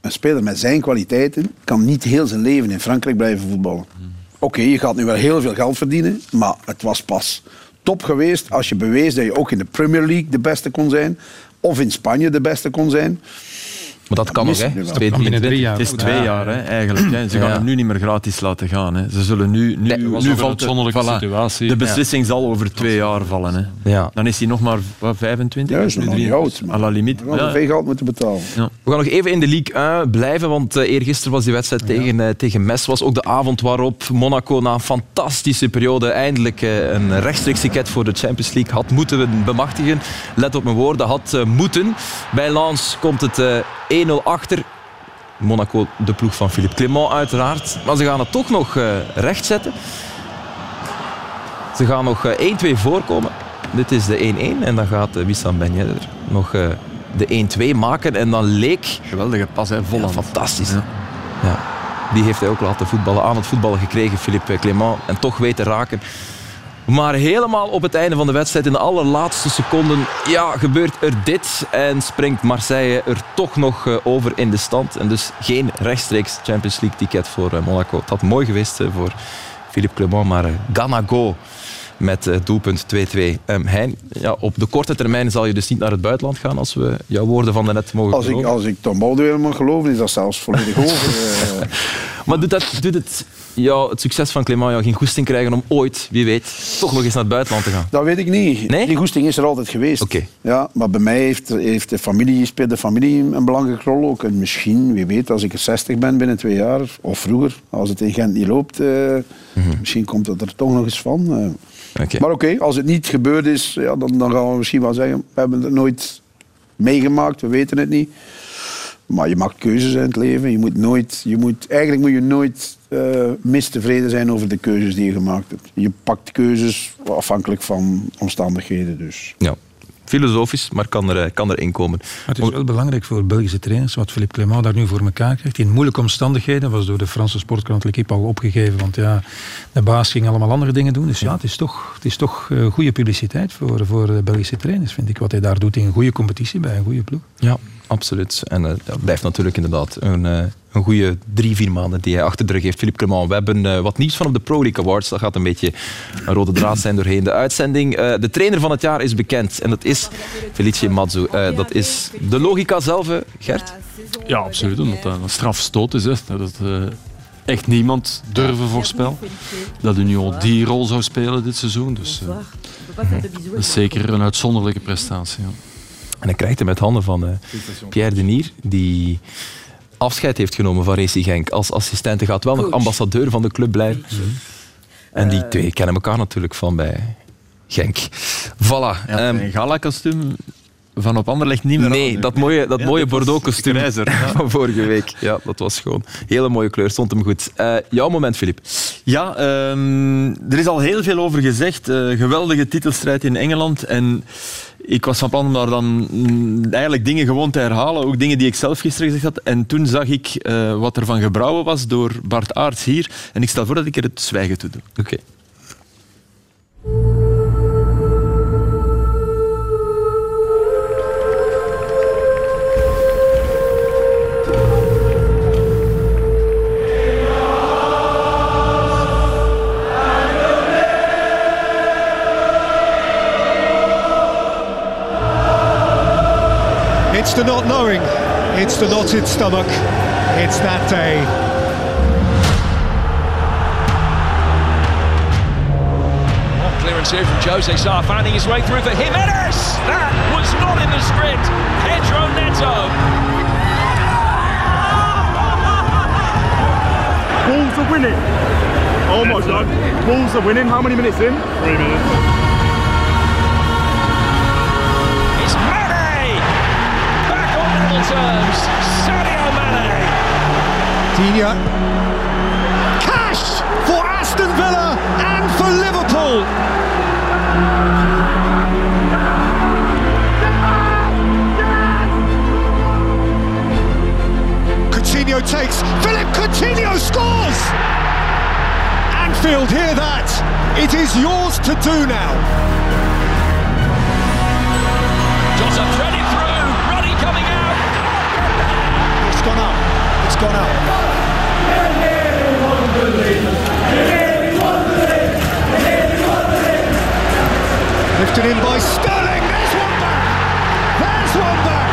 een speler met zijn kwaliteiten kan niet heel zijn leven in Frankrijk blijven voetballen. Oké, okay, je gaat nu wel heel veel geld verdienen, maar het was pas top geweest als je bewees dat je ook in de Premier League de beste kon zijn. Of in Spanje de beste kon zijn.
Maar dat kan nog, hè?
Kan binnen drie jaar.
Het is twee jaar hè, eigenlijk. Hè. Ze gaan
Ja.
hem nu niet meer gratis laten gaan. Hè. Ze zullen nu, nu,
Nee,
nu
ook
valt voilà.
situatie.
De beslissing zal over twee jaar vallen. Hè.
Ja.
Dan is hij nog maar wat, 25.
Ja, is nog
nu
niet
drie-
oud, maar-
À la limite.
We gaan
Ja.
veel geld moeten betalen.
We gaan nog even in de Ligue 1 blijven, want uh, eergisteren was die wedstrijd tegen, eh, tegen Mes. was ook de avond waarop Monaco na een fantastische periode eindelijk eh, een rechtstreeks ticket voor de Champions League had moeten bemachtigen. Let op mijn woorden, had moeten. Bij Lens komt het eh, 1-0 achter. Monaco, de ploeg van Philippe Clement uiteraard. Maar ze gaan het toch nog eh, rechtzetten. Ze gaan nog eh, 1-2 voorkomen. Dit is de 1-1 en dan gaat eh, Wissam Ben Yedder nog eh, de 1-2 maken. En dan leek
Geweldige pas, hè. vol
ja, fantastisch. Ja. Die heeft hij ook laten voetballen, aan het voetballen gekregen, Philippe Clement. En toch weten raken. Maar helemaal op het einde van de wedstrijd, in de allerlaatste seconden, ja, gebeurt er dit. En springt Marseille er toch nog eh, over in de stand. En dus geen rechtstreeks Champions League ticket voor eh, Monaco. Het had mooi geweest eh, voor Philippe Clement, maar uh, Ganago met doelpunt 2-2. Um, Hein, ja, op de korte termijn zal je dus niet naar het buitenland gaan als we jouw woorden van daarnet mogen
Als ik, als ik Tom Balduin mag geloven, is dat zelfs volledig over.
Maar doet, dat, doet het, ja, het succes van Clément jou geen goesting krijgen om ooit, wie weet, toch nog eens naar het buitenland te gaan?
Dat weet ik niet.
Nee?
Die goesting is er altijd geweest.
Oké.
Ja, maar bij mij heeft, heeft de familie, speelt de familie een belangrijke rol ook. En misschien, wie weet, als ik er 60 ben binnen twee jaar, of vroeger, als het in Gent niet loopt, eh, misschien komt het er toch nog eens van. eh. Maar oké, als het niet gebeurd is, ja, dan, dan gaan we misschien wel zeggen, we hebben het nooit meegemaakt, we weten het niet. Maar je maakt keuzes in het leven. Je moet nooit, je moet, eigenlijk moet je nooit eh, mistevreden zijn over de keuzes die je gemaakt hebt. Je pakt keuzes afhankelijk van omstandigheden. Dus.
Ja. Filosofisch, maar kan er, kan er inkomen.
Maar het is wel belangrijk voor Belgische trainers, wat Philippe Clement daar nu voor elkaar krijgt. In moeilijke omstandigheden, was door de Franse sportkrant L'Equipe al opgegeven, want ja, de baas ging allemaal andere dingen doen. Dus ja, het is toch, het is toch uh, goede publiciteit voor, voor de Belgische trainers, vind ik, wat hij daar doet in een goede competitie bij een goede ploeg.
Ja, absoluut. En uh, dat blijft natuurlijk inderdaad een, uh, een goede drie, vier maanden die hij achter de rug heeft. Philippe Clement, we hebben uh, wat nieuws van op de Pro League Awards. Dat gaat een beetje een rode draad zijn doorheen de uitzending. de trainer van het jaar is bekend en dat is Felice Mazzu. dat is de logica zelf, Gert?
Ja, absoluut. Omdat dat een strafstoot is. Hè. Dat echt niemand durven voorspel. Dat Union die rol zou spelen dit seizoen. Dus dat is zeker een uitzonderlijke prestatie. Ja.
En hij krijgt hem met handen van uh, Pierre Denier, die afscheid heeft genomen van Racing Genk als assistent. Hij gaat wel nog ambassadeur van de club blijven. Mm -hmm. En die twee kennen elkaar natuurlijk van bij Genk. Voilà.
Ja, um, een gala-kostuum van op Anderlecht niet meer
Nee,
aan,
dat mooie, dat
ja,
mooie Bordeaux-kostuum
ja.
van vorige week. Ja, dat was gewoon hele mooie kleur, stond hem goed. Uh, jouw moment, Filip.
Ja, um, er is al heel veel over gezegd. Uh, geweldige titelstrijd in Engeland. En ik was van plan om daar dan mm, eigenlijk dingen gewoon te herhalen. Ook dingen die ik zelf gisteren gezegd had. En toen zag ik uh, wat er van gebrouwen was door Bart Aerts hier. En ik stel voor dat ik er het zwijgen toe doe.
Oké.
The not knowing, it's the knotted stomach, it's that day.
What clearance here from Jose Sarr finding his way through for Jimenez! That was not in the script. Pedro Neto.
Wolves are winning. Oh my god. Wolves are winning. How many minutes in? Three minutes.
Terms. Sadio Mane.
Dina. Cash for Aston Villa and for Liverpool. Coutinho takes. Philip Coutinho scores. Anfield, hear that. It is yours to do now. gone up. It's gone up. Lifted in by Sterling. There's one back. There's one back.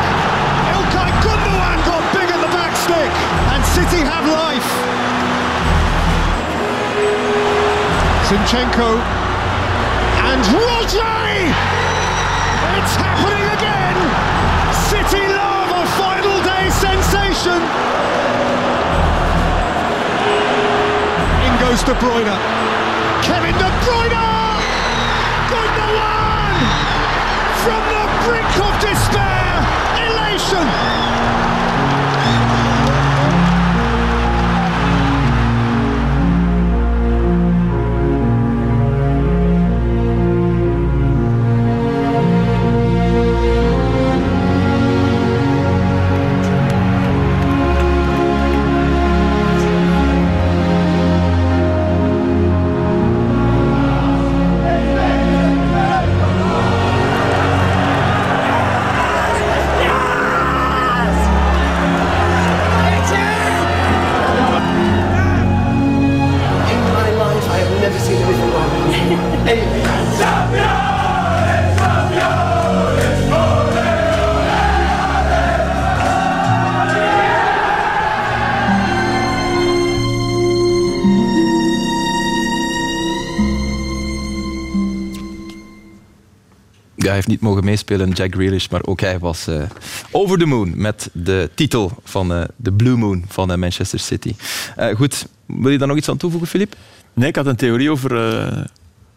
Ilkay Gundogan got big at the back stick, and City have life. Zinchenko and Rodri. It's happening. Sensation! In goes De Bruyne. Kevin De Bruyne! Good the one! From the brink of despair! Elation!
Heeft niet mogen meespelen, Jack Grealish, maar ook hij was eh, over the moon met de titel van eh, de Blue Moon van eh, Manchester City. Goed, wil je daar nog iets aan toevoegen, Filip?
Nee, ik had een theorie over,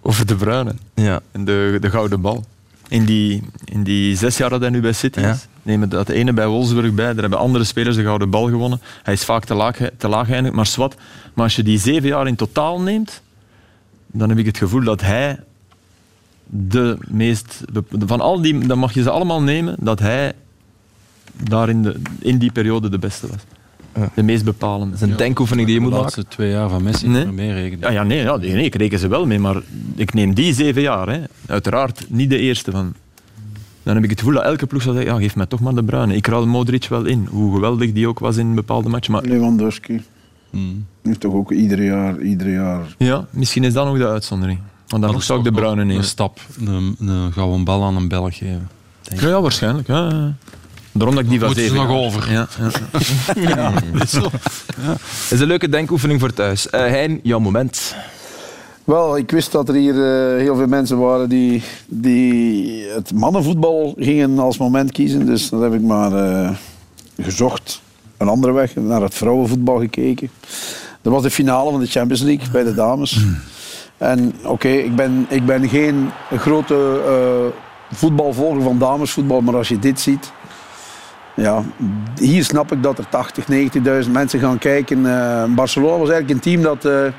over de Bruyne
Ja.
en de, de gouden bal. In die, in die zes jaar dat hij nu bij City
Ja.
is, nemen dat ene bij Wolfsburg bij. Daar hebben andere spelers de gouden bal gewonnen. Hij is vaak te laag, te laag geëindigd, maar zwart. Maar als je die zeven jaar in totaal neemt, dan heb ik het gevoel dat hij de meest... Van al die, dan mag je ze allemaal nemen, dat hij daar in, de, in die periode de beste was. De meest bepalende.
Dat is een denkoefening die je moet
de
maken.
laatste twee jaar van Messi
Nee.
nee. mee rekenen.
Ja, ja, nee, ja, nee, ik reken ze wel mee, maar ik neem die zeven jaar. Hè. Uiteraard niet de eerste van. Dan heb ik het gevoel dat elke ploeg zal zeggen, ja, geef mij toch maar de bruine. Ik ruil Modric wel in, hoe geweldig die ook was in bepaalde matchen. Maar
Lewandowski.
Hmm.
Heeft toch ook ieder jaar, ieder jaar...
ja, misschien is dat nog de uitzondering. Want dan zou ik de bruine nemen.
Een stap, een, een gouden bal aan een Belg geven. denk ik.
Ja, ja, waarschijnlijk. Ja, ja. Daarom dat ik die van zeven
nog over.
Ja, ja.
Dat is een leuke denkoefening voor thuis. Eh hein, jouw moment.
Wel, ik wist dat er hier eh, heel veel mensen waren die, die het mannenvoetbal gingen als moment kiezen. Dus dat heb ik maar eh, gezocht. Een andere weg, naar het vrouwenvoetbal gekeken. Dat was de finale van de Champions League bij de dames. En oké, ik, ben, ik ben geen grote eh, voetbalvolger van damesvoetbal, maar als je dit ziet... Ja, hier snap ik dat er 80, 90.000 mensen gaan kijken. Eh, Barcelona was eigenlijk een team dat... eh,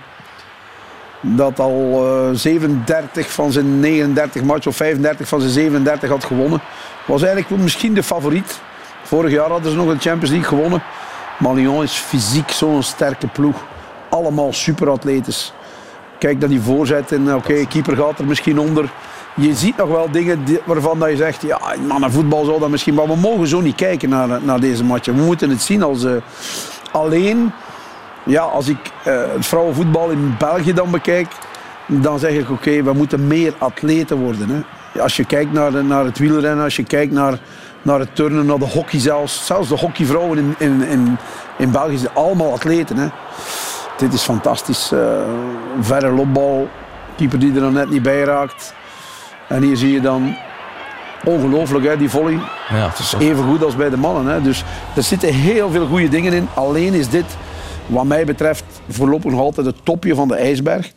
dat al eh, 37 van zijn 39 matchen of 35 van zijn 37 had gewonnen. Was eigenlijk misschien de favoriet. Vorig jaar hadden ze nog een Champions League gewonnen. Maar Lyon is fysiek zo'n sterke ploeg. Allemaal superatletes. Kijk naar die voorzet en oké, keeper gaat er misschien onder. Je ziet nog wel dingen waarvan dat je zegt, ja, mannen voetbal zou dat misschien, maar we mogen zo niet kijken naar, naar deze matchen. We moeten het zien als eh, alleen ja, als ik eh, het vrouwenvoetbal in België dan bekijk, dan zeg ik oké, we moeten meer atleten worden. Hè. Als je kijkt naar, naar het wielrennen, als je kijkt naar, naar het turnen, naar de hockey zelfs. Zelfs de hockeyvrouwen in, in, in, in België zijn allemaal atleten. Hè. Dit is fantastisch. een verre lopbal, keeper die er dan net niet bij raakt. En hier zie je dan ongelooflijk hè, die volley.
Ja,
Het is even goed als bij de mannen. Hè. Dus er zitten heel veel goede dingen in. Alleen is dit, wat mij betreft, voorlopig nog altijd het topje van de ijsberg.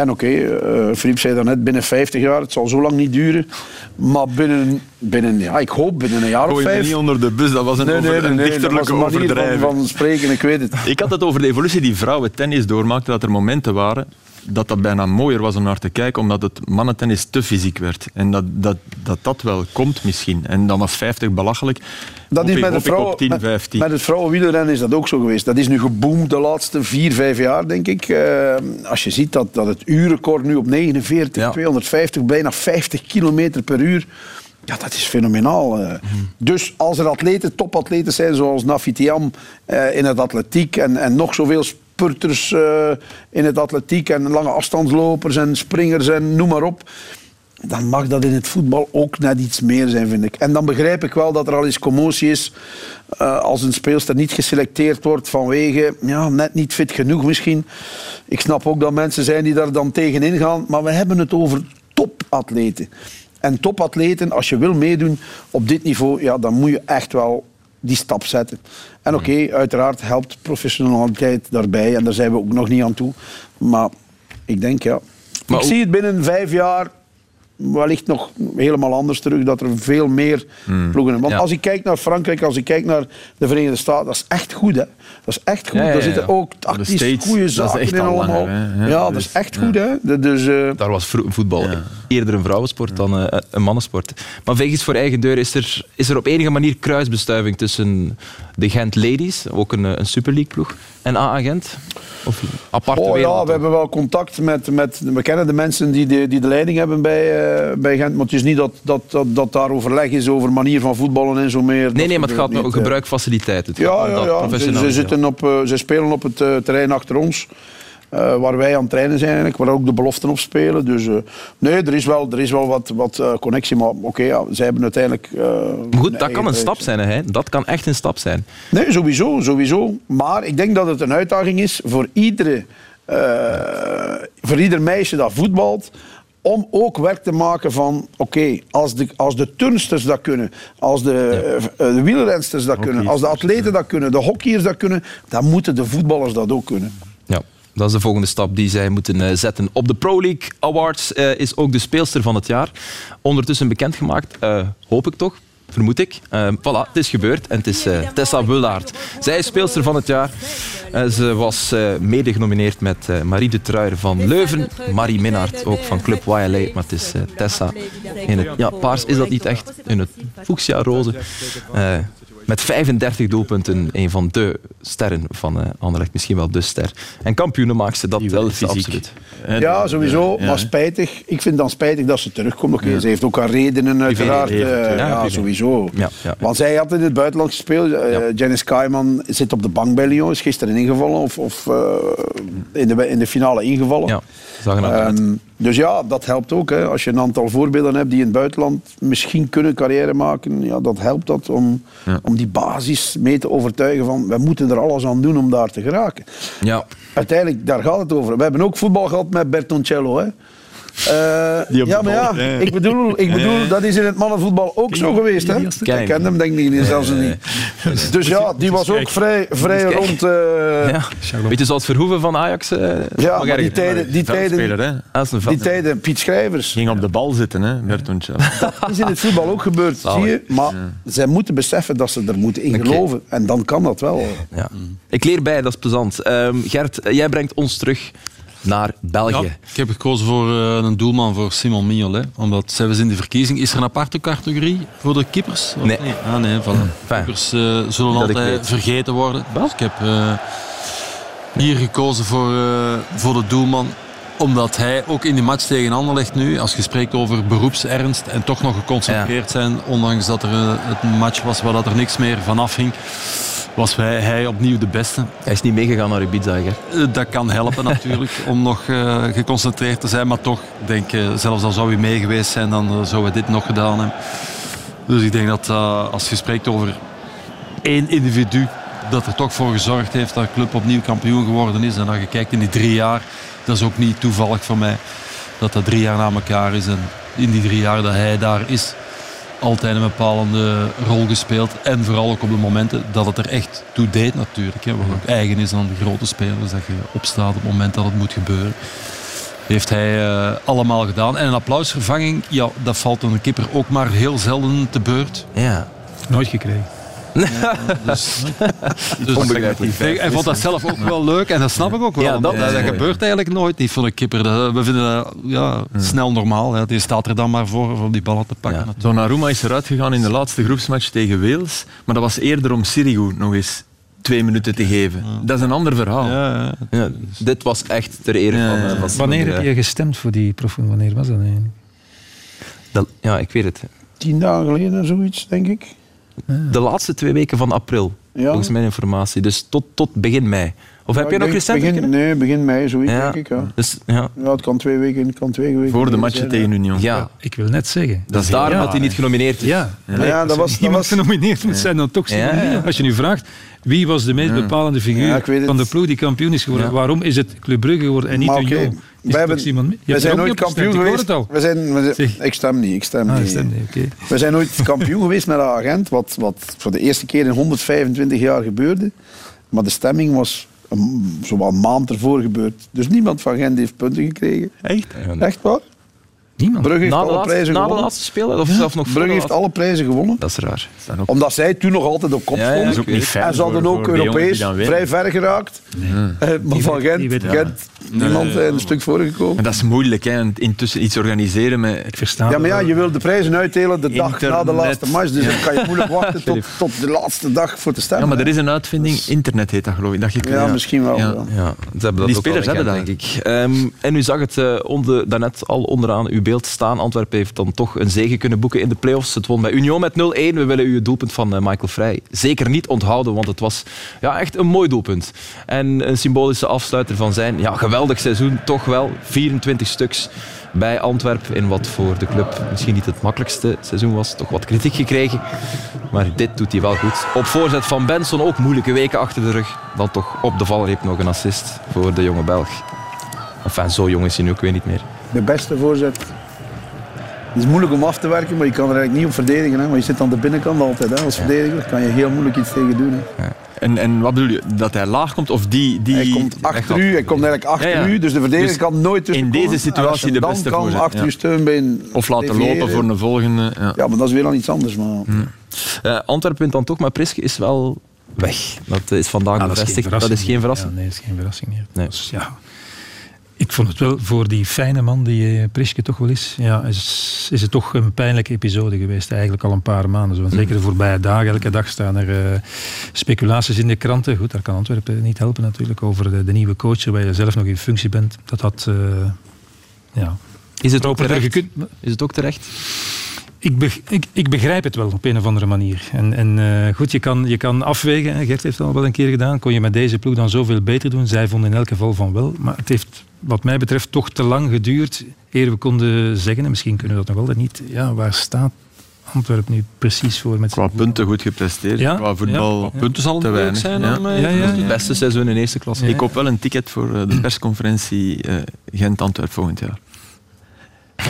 En oké, eh Philippe zei daarnet, binnen 50 jaar, het zal zo lang niet duren. Maar binnen, binnen ja, ik hoop binnen een jaar of
Gooi me
vijf.
niet onder de bus, dat was een,
Nee,
over,
nee, nee,
een
nee, dat was
dichterlijke overdrijving.
van, van spreken, ik weet het.
Ik had het over de evolutie die vrouwen tennis doormaakten, dat er momenten waren dat dat bijna mooier was om naar te kijken, omdat het mannentennis te fysiek werd. En dat dat, dat, dat wel komt misschien. En dan was 50 belachelijk.
Dat
Hoop
is
ik-
met, de vrouwen,
op 10,
met,
15.
met het vrouwenwielrennen is dat ook zo geweest. Dat is nu geboomd de laatste vier, vijf jaar, denk ik. Eh, als je ziet dat, dat het uurrecord nu op 49,
Ja.
250, bijna 50 kilometer per uur... Ja, dat is fenomenaal. eh. Dus als er atleten, topatleten zijn, zoals Nafitiam eh in het atletiek... En, en nog zoveel eh, in het atletiek... en lange afstandslopers en springers en noem maar op... dan mag dat in het voetbal ook net iets meer zijn, vind ik. En dan begrijp ik wel dat er al eens commotie is uh, als een speelster niet geselecteerd wordt vanwege ja, net niet fit genoeg misschien. Ik snap ook dat mensen zijn die daar dan tegenin gaan, maar we hebben het over topatleten. En topatleten, als je wil meedoen op dit niveau, ja, dan moet je echt wel die stap zetten. En oké, uiteraard helpt professionaliteit daarbij en daar zijn we ook nog niet aan toe. Maar ik denk ja. Maar ik zie het binnen vijf jaar wellicht nog helemaal anders terug. Dat er veel meer hmm. ploegen... Want als ik kijk naar Frankrijk, als ik kijk naar de Verenigde Staten, dat is echt goed. Hè? Dat is echt goed. Daar zitten ook tactisch goede zaken in allemaal. ja, dat is echt goed. Hè? Dus, uh...
Daar was voetbal eerder een vrouwensport dan uh, een mannensport. Maar vegens voor eigen deur is er, is er op enige manier kruisbestuiving tussen de Gent Ladies, ook een, een Super League ploeg, en A-agent? Of aparte
oh,
wereld?
Ja, we hebben wel contact met, met... We kennen de mensen die de, die de leiding hebben bij, uh, bij Gent, maar het is niet dat, dat, dat, dat, daar overleg is over manier van voetballen en zo meer.
Nee, nee, maar het gaat om gebruikfaciliteiten.
Ja, ja, ja. Ze, ze, zitten op, uh, ze spelen op het terrein achter ons. Uh, waar wij aan het trainen zijn, eigenlijk, waar ook de beloften op spelen. Dus uh, nee, er is wel, er is wel wat, wat uh, connectie. Maar oké, okay, ja, zij hebben uiteindelijk.
goed, dat kan een stap zijn, hè? Dat kan echt een stap zijn.
Nee, sowieso, sowieso. Maar ik denk dat het een uitdaging is voor iedere. voor ieder meisje dat voetbalt om ook werk te maken van, oké, als, de, als de turnsters dat kunnen, als de, ja. de wielrensters dat kunnen, als de atleten dat kunnen, de hockeyers dat kunnen, dan moeten de voetballers dat ook kunnen.
Ja. Dat is de volgende stap die zij moeten eh, zetten. Op de Pro League Awards uh, is ook de speelster van het jaar ondertussen bekendgemaakt. Uh, hoop ik toch vermoed ik. Uh, voilà, het is gebeurd en het is uh, Tessa Wullaert. Zij is speelster van het jaar. Uh, ze was mede genomineerd met Marie de Truijer van Leuven, Marie Minnaert ook van Club YLA, maar het is Tessa in het ja, paars is dat niet echt, in het fuchsia roze. Met 35 doelpunten, een van de sterren van uh, Anderlecht, misschien wel de ster. En kampioenen maakt ze dat wel fysiek. absoluut.
Ja, sowieso, maar spijtig. Ik vind dan spijtig dat ze terugkomt. Okay, Ze heeft ook haar redenen uiteraard. Uh, ja, sowieso. Want zij had in het buitenland gespeeld. Uh, Janice Kaiman zit op de bank bij Lyon, is gisteren ingevallen of, of in, de, in de finale ingevallen. Um, dus ja, dat helpt ook. Hè. Als je een aantal voorbeelden hebt die in het buitenland misschien kunnen carrière maken, ja, dat helpt dat om, om die basis mee te overtuigen van we moeten er alles aan doen om daar te geraken.
Ja.
Uiteindelijk, daar gaat het over. We hebben ook voetbal gehad met Bertoncello. Hè. Uh, ja, maar ja, ik bedoel, ik bedoel dat is in het mannenvoetbal ook zo geweest. Hè? Ik ken hem denk ik zelfs niet. Dus ja, die was ook vrij, vrij rond... Uh,
ja. Beetje zoals Verhoeven van Ajax. Uh,
ja, maar die tijden, die tijden, die tijden, Piet Schrijvers.
Ging op de bal zitten, hè, Bertoncello.
Dat is in het voetbal ook gebeurd, zie je. Maar zij moeten beseffen dat ze er moeten in geloven. En dan kan dat wel.
Ja. Ik leer bij, dat is plezant. Um, Gert, jij brengt ons terug naar België.
ik heb gekozen voor uh, een doelman voor Simon Mignolet. Omdat zij was in de verkiezing. Is er een aparte categorie voor de kippers?
Nee.
Ah nee, van hmm. Kippers uh, zullen altijd vergeten worden. Dus ik heb uh, hier gekozen voor, voor de doelman omdat hij ook in die match tegen Anderlecht nu, als je spreekt over beroepsernst en toch nog geconcentreerd zijn, ondanks dat er een match was waar dat er niks meer vanaf hing, was hij, hij opnieuw de beste.
Hij is niet meegegaan naar Ibiza, hè?
Eh, dat kan helpen natuurlijk, om nog uh, geconcentreerd te zijn. Maar toch, denk, uh, zelfs al zou hij mee geweest zijn, dan zouden we dit nog gedaan hebben. Dus ik denk dat als je spreekt over één individu dat er toch voor gezorgd heeft dat de club opnieuw kampioen geworden is. En als je kijkt in die drie jaar, dat is ook niet toevallig voor mij dat dat drie jaar na elkaar is. En in die drie jaar dat hij daar is, altijd een bepalende rol gespeeld. En vooral ook op de momenten dat het er echt toe deed natuurlijk. Hè, wat ook eigen is aan de grote spelers. Dat je opstaat op het moment dat het moet gebeuren. Heeft hij uh, allemaal gedaan. En een applausvervanging, ja, dat valt een kipper ook maar heel zelden te beurt.
Ja.
Nooit gekregen.
Dus, dus Hij vond dat zelf ook wel leuk en dat snap ik ook wel. Ja, dat, dat, gebeurt eigenlijk nooit niet voor een kipper. Dat, we vinden dat ja, snel normaal. Hè. Die staat er dan maar voor om die ballen te pakken. Ja.
Donnarumma is eruit gegaan in de laatste groepsmatch tegen Wales. Maar dat was eerder om Sirigu nog eens twee minuten te geven. Dat is een ander verhaal. Ja,
ja. dit was echt ter ere van... Uh,
Wanneer heb je gestemd voor die proefing? Wanneer was dat eigenlijk?
ja, ik weet het.
Tien dagen geleden, zoiets, denk ik.
De laatste twee weken van april, volgens mijn informatie. Dus tot, tot begin mei Of heb
Ja,
je nog recent
begin? Nee, begin mei, zoiets
Ja.
denk ik. Ja.
Dus, ja.
ja, het kan twee weken, kan twee weken.
Voor de
zijn,
tegen
ja.
Union.
ja,
Ik wil net zeggen.
dat is daarom
Ja,
dat hij niet genomineerd is.
Ja,
Ja, ja, dat was, dat
iemand
was,
genomineerd moet zijn, dan toch
Ja,
Simon
ja.
Als je nu vraagt, wie was de meest bepalende figuur van de ploeg die kampioen is geworden?
Ja.
Waarom is het Club Brugge geworden en niet Union?
wij
het
hebben- we zijn nooit kampioen geweest. We zijn, we ik stem niet, ik stem
Ah,
niet.
stem niet, oké.
We zijn ooit kampioen geweest met een agent, wat, wat voor de eerste keer in 125 jaar gebeurde. Maar de stemming was een, zowel een maand ervoor gebeurd. Dus niemand van Gent heeft punten gekregen.
Echt?
Echt waar?
Niemand.
Brugge heeft
Na de,
alle
laatste,
prijzen
na de
gewonnen.
laatste? Of zelf nog
Brugge heeft
laatste?
alle prijzen gewonnen.
Dat is raar.
Omdat zij toen nog altijd op kop
Ja, ja,
stonden.
dat is ook niet
fijn
en ze hadden ook Europees vrij ver geraakt. Eh, maar van
weet-
Gent, Gent niemand eh, een stuk voorgekomen.
Maar dat is moeilijk, hè. intussen iets organiseren met...
Ik versta
Ja, maar ja,
het
je wil de prijzen uitdelen de dag na de laatste match. Dus dan kan je moeilijk wachten tot, tot de laatste dag voor te
Ja,
stemmen.
maar er is een uitvinding, internet heet dat geloof ik. Dat je,
Ja, misschien wel.
Ja.
ja.
Ja, ze hebben dat
Die
ook
spelers hebben
gekend, denk ik. Ehm, en u zag het eh, onder, daarnet al onderaan uw staan. Antwerpen heeft dan toch een zege kunnen boeken in de play-offs. Het won bij Union met 0-1. We willen u het doelpunt van eh, Michael Vrij zeker niet onthouden, want het was ja, echt een mooi doelpunt. En een symbolische afsluiter van zijn ja, geweldig seizoen, toch wel 24 stuks bij Antwerpen in wat voor de club misschien niet het makkelijkste seizoen was. Toch wat kritiek gekregen, maar dit doet hij wel goed. Op voorzet van Benson ook moeilijke weken achter de rug. Dan toch op de valreep nog een assist voor de jonge Belg. Enfin, zo jong is hij nu ook weer niet meer.
De beste voorzet. Het is moeilijk om af te werken, maar je kan er eigenlijk niet op verdedigen. Hè? Maar je zit aan de binnenkant altijd. Hè? Als verdediger Daar kan je heel moeilijk iets tegen doen. Hè?
En, en wat bedoel je? Dat hij laag komt? Of die... die
Hij komt achter u, hij komt eigenlijk achter
Ja, ja.
u. Dus de verdediger
Dus
kan nooit tussen
in deze situatie de beste
kan
voorzet,
achter
ja.
je steunbeen
Of laten
deviëren.
lopen voor een volgende... Ja.
Ja, maar dat is weer al iets anders. Maar...
Eh, Antwerpen wint dan toch, maar Priske is wel weg. Dat is vandaag
dat is geen
bevestigd. Dat
verrassing
is geen verrassing.
Ja, nee, dat is geen verrassing meer.
Nee.
Dus, ja, ik vond het wel voor die fijne man die eh, Priske toch wel is, ja, is, is het toch een pijnlijke episode geweest. Eigenlijk al een paar maanden. zo. Want zeker de voorbije dagen, elke dag staan er eh, speculaties in de kranten. Goed, daar kan Antwerpen niet helpen natuurlijk. Over de, de nieuwe coach, waar je zelf nog in functie bent. Dat dat... eh, ja,
Is het ook terecht? Is het ook terecht?
Ik, beg- ik, ik begrijp het wel op een of andere manier. En, en eh, goed, je kan, je kan afwegen. hè. Gert heeft het al wel een keer gedaan. Kon je met deze ploeg dan zoveel beter doen? Zij vonden in elk geval van wel. Maar het heeft, wat mij betreft, toch te lang geduurd. Eer we konden zeggen, en misschien kunnen we dat nog altijd niet. Ja, waar staat Antwerpen nu precies voor? Met
Qua
zijn-
punten goed gepresteerd.
Ja,
Qua voetbal
ja.
Punten zal
te weinig.
zijn
Ja.
dan, eh,
Ja, ja,
Het beste seizoen in eerste klasse.
Ja.
Ik koop wel een ticket voor eh, de persconferentie eh, Gent-Antwerp volgend jaar.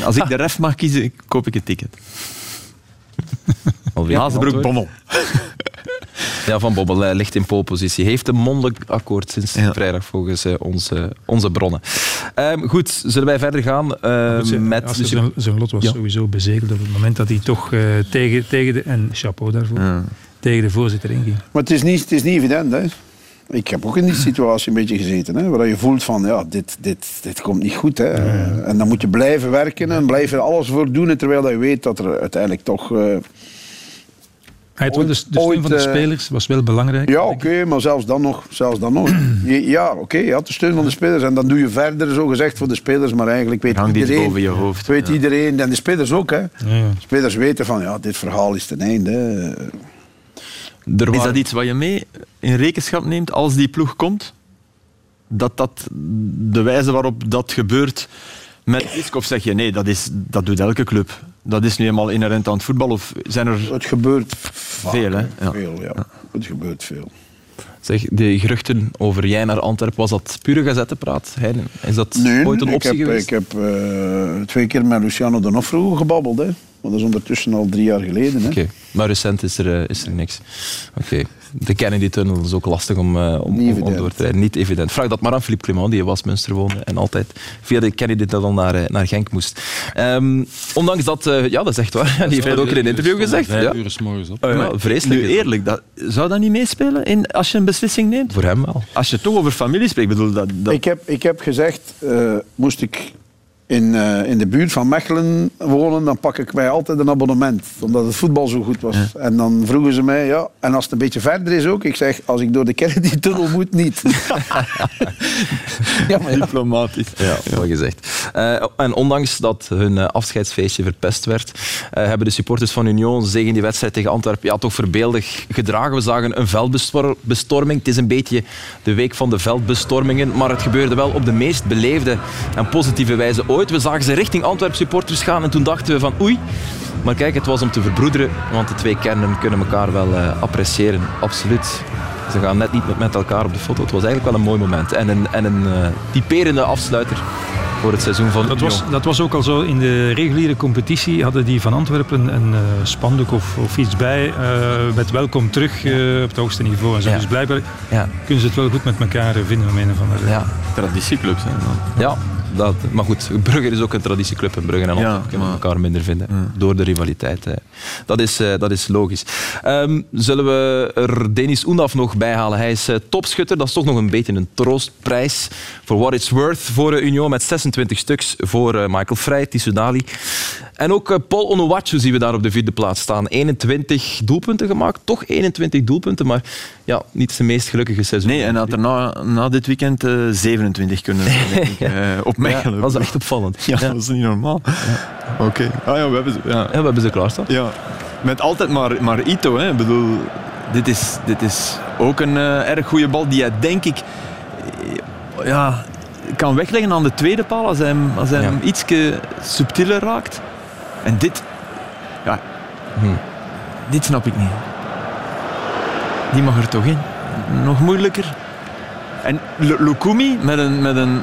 Als ik de ref mag kiezen, koop ik een ticket.
Antwoord.
Bommel.
Ja, Van Bobbel ligt in polepositie. Heeft een mondeling akkoord sinds
Ja.
vrijdag volgens eh, onze, onze bronnen. Ehm, goed, zullen wij verder gaan
Goed, zijn-
met... dus-
zijn, zijn lot was
Ja.
sowieso bezegeld op het moment dat hij toch eh, tegen, tegen de... En chapeau daarvoor.
Ja.
Tegen de voorzitter inging.
Maar het is niet, het is niet evident. Hè? Ik heb ook in die situatie een beetje gezeten. Hè? Waar je voelt van, ja, dit, dit, dit komt niet goed. Hè? En dan moet je blijven werken en blijven alles voor doen. Terwijl je weet dat er uiteindelijk toch... eh,
Hij had wel de, de steun
Ooit,
van de
eh,
spelers, was wel belangrijk.
Ja, oké, maar zelfs dan nog. Zelfs dan nog. Je- ja, oké, je had de steun van de spelers. En dan doe je verder, zo gezegd, voor de spelers. Maar eigenlijk weet iedereen...
boven je hoofd.
Weet
Ja.
iedereen, en de spelers ook. Hè.
Ja, ja.
De spelers weten van, ja, dit verhaal is ten einde.
Er
Is dat iets wat je mee in rekenschap neemt als die ploeg komt? Dat dat de wijze waarop dat gebeurt met? Of zeg je nee, dat, is, dat doet elke club. Dat is nu eenmaal inherent aan het voetbal? Of zijn er...
Het gebeurt vaak,
Veel, hè? Ja.
Veel, ja. Het gebeurt veel.
Zeg, de geruchten over jij naar Antwerpen, was dat pure gazettenpraat? Is dat
Nee,
ooit een
ik
optie
heb,
geweest?
ik heb eh, twee keer met Luciano Donofrio gebabbeld. Hè. Maar dat is ondertussen al drie jaar geleden. Hè.
Oké, maar recent is er, eh, is er niks. Oké. De Kennedy-tunnel is ook lastig om, eh, om, door te rijden. Niet evident. Vraag dat maar aan Philippe Clement, die in Westminster woonde en altijd via de Kennedy-tunnel naar, eh, naar Genk moest. Ehm, ondanks dat, eh, ja, dat is echt waar. Die heeft dat ook in een interview gezegd.
Vijf
Ja.
uur s morgens op.
Ja, vreselijk.
Nu
is
eerlijk, dat, zou dat niet meespelen in, als je een beslissing neemt?
Voor hem wel.
Als je toch over familie spreekt, bedoel dat... dat
Ik, heb, ik heb gezegd, eh, moest ik in, eh, in de buurt van Mechelen wonen, dan pak ik mij altijd een abonnement. Omdat het voetbal zo goed was. En dan vroegen ze mij, ja, en als het een beetje verder is ook. Ik zeg, als ik door de Kennedy-tunnel moet, niet.
ja, maar ja. Diplomatisch.
Ja, mooi gezegd. Uh, en ondanks dat hun uh, afscheidsfeestje verpest werd, uh, hebben de supporters van Union zich in die wedstrijd tegen Antwerpen ja, toch verbeeldig gedragen. We zagen een veldbestorming. Het is een beetje de week van de veldbestormingen, maar het gebeurde wel op de meest beleefde en positieve wijze ooit. We zagen ze richting Antwerp supporters gaan en toen dachten we van oei. Maar kijk, het was om te verbroederen, want de twee kernen kunnen elkaar wel uh, appreciëren. Absoluut. Ze gaan net niet met elkaar op de foto. Het was eigenlijk wel een mooi moment. En een, en een uh, typerende afsluiter voor het seizoen van
dat was, dat was ook al zo in de reguliere competitie. Hadden die van Antwerpen een uh, spandoek of, of iets bij uh, met welkom terug uh, op het hoogste niveau. En zo. Ja. Dus blijkbaar ja. kunnen ze het wel goed met elkaar vinden om een of andere
ja. traditieclubs. Hè,
ja, dat, maar goed, Brugge is ook een traditieclub en Brugge en Antwerpen ja, kunnen elkaar minder vinden. Ja. Door de rivaliteit. Hè. Dat, is, uh, dat is logisch. Um, zullen we er Denis Oendaf nog bij halen? Hij is uh, topschutter. Dat is toch nog een beetje een troostprijs. Voor what it's worth voor uh, Union met 26 stuks voor Michael Vrij, Tissoudali. En ook Paul Onuwachu zien we daar op de vierde plaats staan. 21 doelpunten gemaakt. Toch 21 doelpunten, maar ja, niet zijn meest gelukkige seizoen.
Nee, en had er na, na dit weekend 27 kunnen denk, op Mechelen.
Ja, dat is echt opvallend.
Ja, dat is niet normaal. Oké. Okay. Ah ja, we hebben ze, ja.
we hebben ze klaarstaan.
Ja. Met altijd maar, maar Ito. Hè. Ik bedoel, dit is, dit is ook een uh, erg goede bal die hij, denk ik, ja, kan wegleggen aan de tweede paal als hij hem, als hij hem iets subtieler raakt. En dit, ja, hm. dit snap ik niet. Die mag er toch in. Nog moeilijker. En Lukumi met een, met een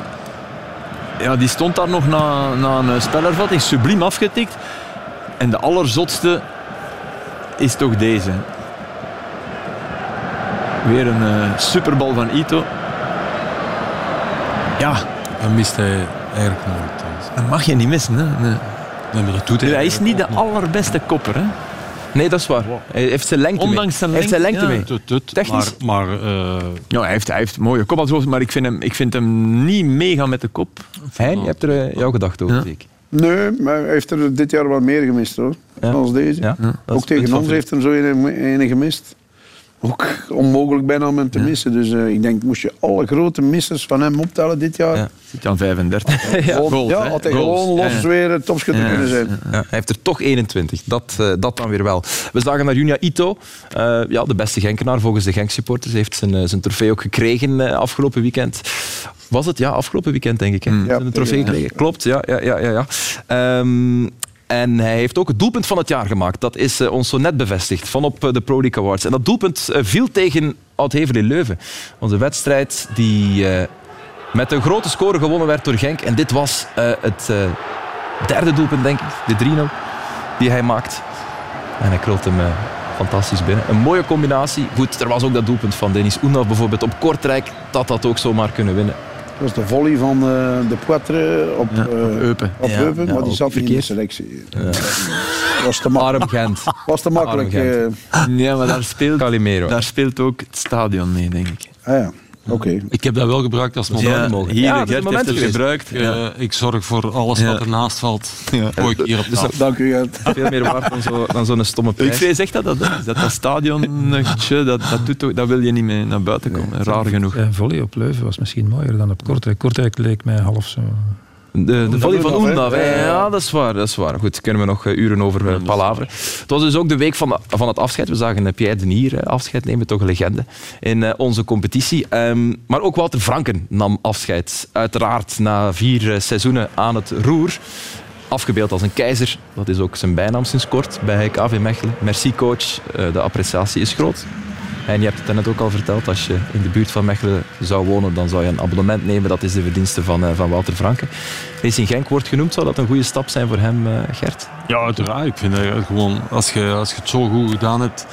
ja, die stond daar nog na, na een spelervatting, subliem afgetikt. En de allerzotste is toch deze. Weer een uh, superbal van Ito. Ja.
Dat mist hij eigenlijk nooit.
Dat mag je niet missen. Hè? Nee.
Nee, maar dat doet hij,
hij is niet de allerbeste kopper. Hè?
Nee, dat is waar. Hij heeft zijn lengte
Ondanks zijn
lengte, heeft zijn lengte
mee. Tut, tut,
Technisch.
Maar, maar uh...
ja, hij, heeft, hij heeft mooie kopbalzoos, maar ik vind, hem, ik vind hem niet meegaan met de kop.
Hein, je hebt er uh, jouw gedachte over, ja. zeker?
Nee, maar hij heeft er dit jaar wel meer gemist hoor. Ja. Als deze. Ja. Ook tegen ons heeft hij er zo een, een gemist. Ook onmogelijk bijna om hem te missen. Dus uh, ik denk, moest je alle grote missers van hem optellen dit jaar. Ja.
Zit aan 35.
ja, Gold, ja had hij gewoon los weer topschutter kunnen zijn.
hij heeft er toch 21. Dat, uh, dat dan weer wel. We zagen naar Junia Ito. Uh, ja, de beste Genkenaar volgens de Genk-supporters. heeft zijn, zijn trofee ook gekregen afgelopen weekend. Was het? Ja, afgelopen weekend denk ik. Hè? Mm. Ja, een trofee gekregen. Klopt, ja. ja, ja, ja, ja. Um, en hij heeft ook het doelpunt van het jaar gemaakt. Dat is uh, ons zo net bevestigd van op uh, de Pro League Awards. En dat doelpunt uh, viel tegen Oud-Hever in Leuven. Onze wedstrijd die met een grote score gewonnen werd door Genk. En dit was het derde doelpunt, denk ik. De 3-0 die hij maakt. En hij krult hem fantastisch binnen. Een mooie combinatie. Goed, er was ook dat doelpunt van Denis Oenaf bijvoorbeeld op Kortrijk. Dat dat ook zomaar kunnen winnen.
Dat was de volley van uh, de Poitre op,
ja, op Eupen.
Op
ja,
Eupen, maar die zat niet in de selectie. Ja.
was te makkelijk.
Gent. Was te makkelijk. Uh,
ja, maar daar speelt,
Calimero.
daar speelt ook het stadion mee, denk ik.
Ah, ja. Okay.
Ik heb dat wel gebruikt als moment.
Ja, hier, ja, Gert heeft het gebruikt.
Uh, ik zorg voor alles wat ernaast valt. Ja. Gooi ik hier op
dus, Dank u, Gert.
Veel meer waard dan zo'n zo, stomme prijs.
Ik vrees echt dat dat is. Dat, dat stadionnutje, dat, dat, doet ook, dat wil je niet mee naar buiten komen. Nee. Raar genoeg.
Volley op Leuven was misschien mooier dan op Kortrijk. Kortrijk leek mij half zo...
De, de volley van Oendaf, ja, dat is waar. Dat is waar. Goed, kunnen we nog uh, uren over uh, palaveren. Het was dus ook de week van, van het afscheid. We zagen uh, Pierre Denier afscheid nemen, toch een legende in onze competitie. Um, maar ook Walter Franken nam afscheid. Uiteraard na vier seizoenen aan het roer. Afgebeeld als een keizer. Dat is ook zijn bijnaam sinds kort bij KV Mechelen. Merci coach, de appreciatie is groot. En je hebt het net ook al verteld, als je in de buurt van Mechelen zou wonen, dan zou je een abonnement nemen. Dat is de verdienste van, uh, van Walter Franke. Racing Genk wordt genoemd. Zou dat een goede stap zijn voor hem, uh, Gert?
Ja, uiteraard. Ik vind dat gewoon, als je, als je het zo goed gedaan hebt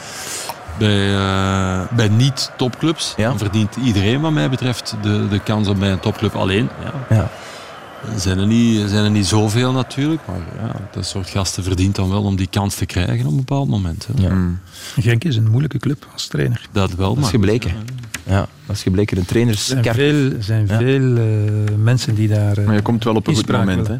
bij, uh, bij niet-topclubs, ja. dan verdient iedereen wat mij betreft de, de kans om bij een topclub alleen. Ja. ja. Zijn er, niet, zijn er niet zoveel natuurlijk, maar ja, dat soort gasten verdient dan wel om die kans te krijgen op een bepaald moment. Hè. Ja.
Mm. Genk is een moeilijke club als trainer.
Dat wel,
Dat is gebleken. Ja, dat is gebleken. De trainers...
Er zijn veel, zijn veel uh, mensen die daar... Uh,
maar je komt wel op een goed moment, hè?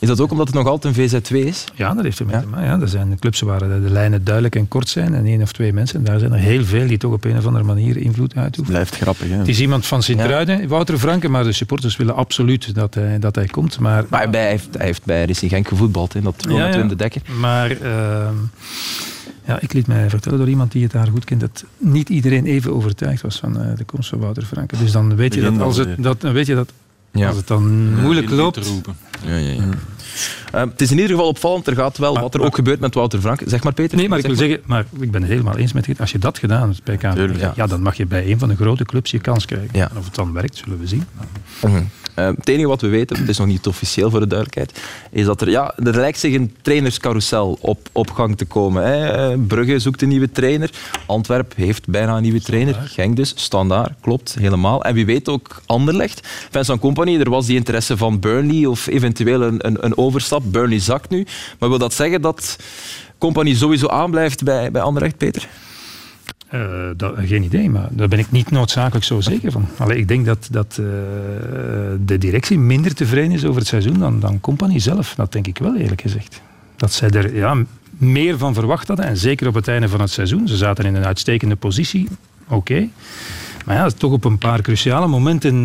Is dat ook omdat het nog altijd een VZ2 is?
Ja, dat heeft er mee te maken. Ja, er zijn clubs waar de, de, lijnen duidelijk en kort zijn en één of twee mensen. En daar zijn er heel veel die toch op een of andere manier invloed uitoefenen.
Blijft grappig. Hè?
Het is iemand van Sint-Truiden, Wouter Franke, maar de supporters willen absoluut dat hij, dat hij komt. Maar,
maar hij, heeft, hij heeft bij Racing Genk gevoetbald, in dat ja, Wim de Dekker.
Maar... Uh, ja, ik liet mij vertellen door iemand die het daar goed kent dat niet iedereen even overtuigd was van uh, de komst van Wouter Franke. Dus dan weet je dat als het, dat, dan weet je dat ja. als het dan moeilijk loopt.
Ja, ja, ja. Uh, het is in ieder geval opvallend. Er gaat wel maar, wat er ook gebeurt met Wouter Frank. Zeg maar, Peter.
Nee, maar ik wil zeggen, maar ik ben het helemaal eens met je. Als je dat gedaan hebt bij KV, ja. ja. dan mag je bij een van de grote clubs je kans krijgen. Ja. En of het dan werkt, zullen we zien.
-huh. Uh, het enige wat we weten, het is nog niet officieel voor de duidelijkheid, is dat er, ja, er lijkt zich een trainerscarousel op, op gang te komen. Hè. Brugge zoekt een nieuwe trainer. Antwerp heeft bijna een nieuwe trainer. Genk dus, standaard, klopt, helemaal. En wie weet ook Anderlecht. Vincent Company, er was die interesse van Burnley of eventueel een, een, een overstap. Burnley zakt nu. Maar wil dat zeggen dat Company sowieso aanblijft bij, bij Anderlecht, Peter?
Uh, dat, geen idee, maar daar ben ik niet noodzakelijk zo zeker van. Allee, ik denk dat, dat uh, de directie minder tevreden is over het seizoen dan, dan Company zelf. Dat denk ik wel, eerlijk gezegd. Dat zij er ja, meer van verwacht hadden, en zeker op het einde van het seizoen. Ze zaten in een uitstekende positie, oké. Okay. Maar ja, toch op een paar cruciale momenten, uh,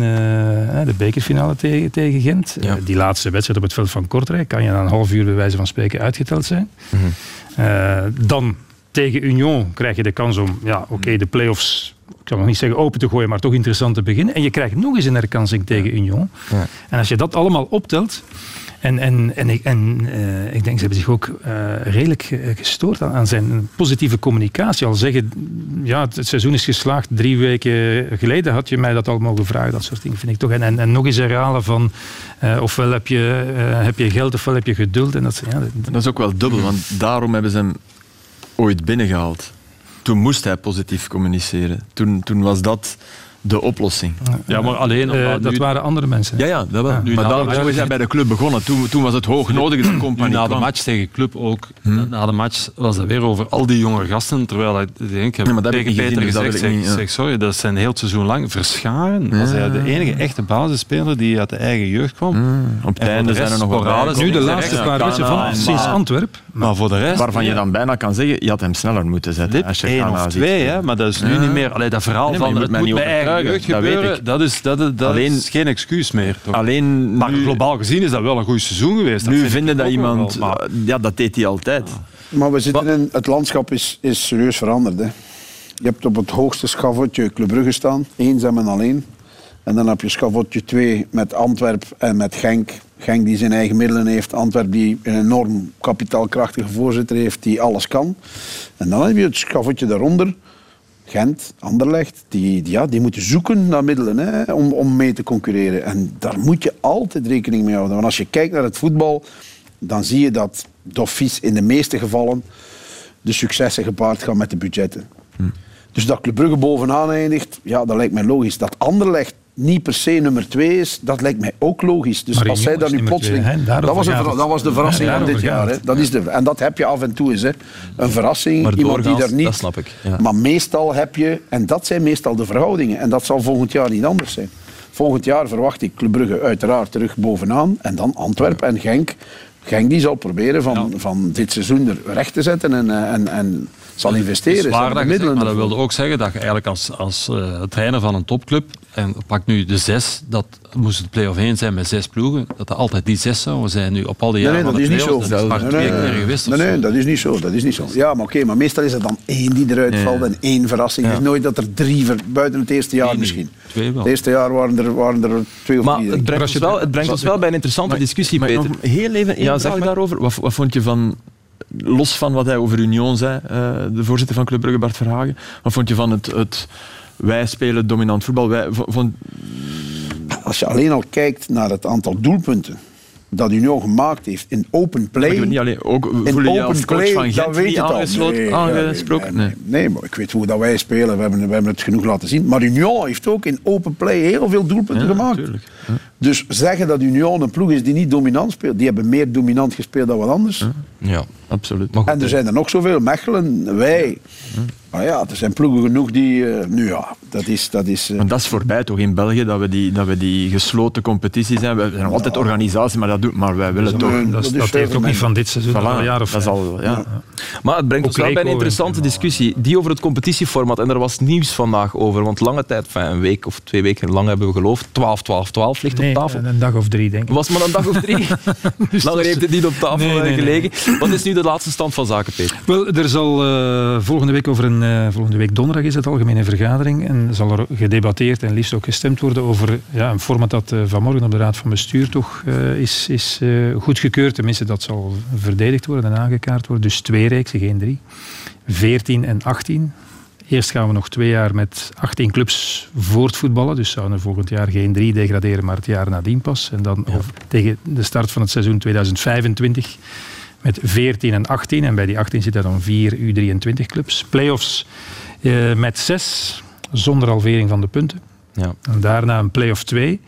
de bekerfinale tegen, tegen Gent, ja. die laatste wedstrijd op het veld van Kortrijk, kan je na een half uur bij wijze van spreken uitgeteld zijn. Mm -hmm. dan tegen Union krijg je de kans om, ja, oké, okay, de play-offs, ik kan nog niet zeggen open te gooien, maar toch interessant te beginnen. En je krijgt nog eens een herkansing tegen Union. Ja. En als je dat allemaal optelt, en, en, en, ik, en uh, ik denk, ze hebben zich ook uh, redelijk gestoord aan, aan, zijn positieve communicatie. Al zeggen, ja, het, het, seizoen is geslaagd. Drie weken geleden had je mij dat al mogen vragen. Dat soort dingen vind ik toch. En, en, en nog eens herhalen van, uh, ofwel heb je, heb je geld, ofwel heb je geduld. En dat, ja, dat,
dat is ook wel dubbel, want daarom hebben ze hem ooit binnengehaald. Toen moest hij positief communiceren. Toen, toen was dat de oplossing.
Ja, maar alleen...
Uh, dat nu... waren andere mensen.
Ja, ja, dat wel. Ja. Maar daarom zo is hij bij de club begonnen. Toen, toen was het hoog nodig dat compagnie
Na de match tegen club ook. Hm? Na de match was het weer over al die jonge gasten. Terwijl ik denk, ik heb ja, tegen Peter gezien, gezegd, zeg, niet, ja. zeg, sorry, dat zijn heel het seizoen lang verscharen. Ja. Was hij de enige echte basisspeler die uit de eigen jeugd kwam.
Hm. Op het einde zijn er nog
wel Nu de laatste paar wedstrijden van sinds Antwerp.
Maar voor de rest...
Waarvan je dan bijna kan zeggen, je had hem sneller moeten zetten.
Als je één of twee, hè, maar dat is nu niet meer... Allee, dat verhaal van het moet bij eigen gebeuren dat, is, dat, is, dat alleen, is geen excuus meer. Toch?
Alleen
maar nu, globaal gezien is dat wel een goed seizoen geweest. Dat
nu vinden dat iemand... Wel, maar, ja, dat deed hij altijd.
Ja. Maar we zitten in... Het landschap is, is serieus veranderd. Hè. Je hebt op het hoogste schavotje Club Brugge staan. Eenzaam en alleen. En dan heb je schavotje 2 met Antwerp en met Genk. Genk die zijn eigen middelen heeft. Antwerp die een enorm kapitaalkrachtige voorzitter heeft die alles kan. En dan heb je het schavotje daaronder Gent, Anderlecht, die, die, ja, die moeten zoeken naar middelen hè, om, om mee te concurreren. En daar moet je altijd rekening mee houden. Want als je kijkt naar het voetbal, dan zie je dat Doffies in de meeste gevallen de successen gepaard gaan met de budgetten. Hm. Dus dat Club Brugge bovenaan eindigt, ja, dat lijkt mij logisch. Dat Anderlecht niet per se nummer twee is, dat lijkt mij ook logisch. Dus als zij daar nu plotseling...
Twee,
dat, was een, dat was de verrassing van dit jaar. Hè. Dat is de, en dat heb je af en toe eens. Hè. Een verrassing,
maar
iemand die daar niet...
Dat snap ik. Ja.
Maar meestal heb je... En dat zijn meestal de verhoudingen. En dat zal volgend jaar niet anders zijn. Volgend jaar verwacht ik Club Brugge uiteraard terug bovenaan. En dan Antwerpen en Genk. Genk die zal proberen van, ja. van dit seizoen er recht te zetten en, en, en zal investeren.
Dat is waar dat middelen zegt, maar dat wilde ook zeggen dat je eigenlijk als, als uh, trainer van een topclub, en pak nu de zes, dat moest het play-off 1 zijn met zes ploegen, dat er altijd die zes zouden zijn nu op al die jaren
nee, nee, dat is niet zo.
Dat is
nee,
nee, nee, geweest
nee, nee, dat is niet zo. Dat is niet zo. Ja, maar oké, okay, maar meestal is er dan één die eruit valt en één verrassing. Ja. Het is nooit dat er drie, ver, buiten het eerste jaar
nee,
misschien.
Twee wel.
Het eerste jaar waren er, waren er twee of
maar
drie.
Het brengt, ons wel, het brengt ons wel bij een interessante
maar,
discussie,
maar
Peter.
Nog heel even één ja, vraag daarover. Wat, wat vond je van los van wat hij over Union zei, uh, de voorzitter van Club Brugge, Bart Verhagen, wat vond je van het, het wij spelen dominant voetbal? Wij, vond...
Als je alleen al kijkt naar het aantal doelpunten dat Union gemaakt heeft in open play.
Maar niet alleen, ook voel je je als coach play, van Gent niet aangesloten, nee, aangesproken?
Nee, nee, nee, nee, maar ik weet hoe dat wij spelen. We hebben, we hebben het genoeg laten zien. Maar Union heeft ook in open play heel veel doelpunten
ja,
gemaakt.
Ja.
Dus zeggen dat Union een ploeg is die niet dominant speelt, die hebben meer dominant gespeeld dan wat anders.
Ja,
absoluut.
En er zijn er nog zoveel, Mechelen, wij. Maar ja, er zijn ploegen genoeg die... eh, nu ja, dat is... Dat is eh,
Maar dat is voorbij toch in België, dat we die, dat we die gesloten competities zijn. We zijn nog altijd organisatie, maar, dat doet, maar wij willen
Dat,
toch...
dat, heeft ook niet van dit seizoen,
Voilà,
al een jaar of
dat is al, ja.
Maar het brengt ons
Ook
wel bij een interessante discussie. Die over het competitieformat. En er was nieuws vandaag over. Want lange tijd, enfin, een week of twee weken lang hebben we geloofd. 12, 12, 12 ligt
Nee,
op tafel.
een dag of drie, denk ik.
Was maar een dag of drie. Langer heeft het niet op tafel
Nee,
eh,
nee, nee.
gelegen. Wat is nu de laatste stand van zaken, Peter?
Wel, er zal eh, volgende week over een eh, volgende week donderdag is het algemene vergadering en zal er gedebatteerd en liefst ook gestemd worden over ja, een format dat eh, vanmorgen op de raad van bestuur toch is, is goedgekeurd. Tenminste, dat zal verdedigd worden en aangekaart worden. Dus twee reeksen, geen drie. 14 en 18. Eerst gaan we nog twee jaar met 18 clubs voortvoetballen. Dus zouden er volgend jaar geen drie degraderen, maar het jaar nadien pas. En dan over- tegen de start van het seizoen 2025 met 14 en 18. En bij die 18 zitten dan vier U23 clubs. Playoffs eh, met zes, zonder halvering van de punten.
Ja.
En daarna een play-off 2,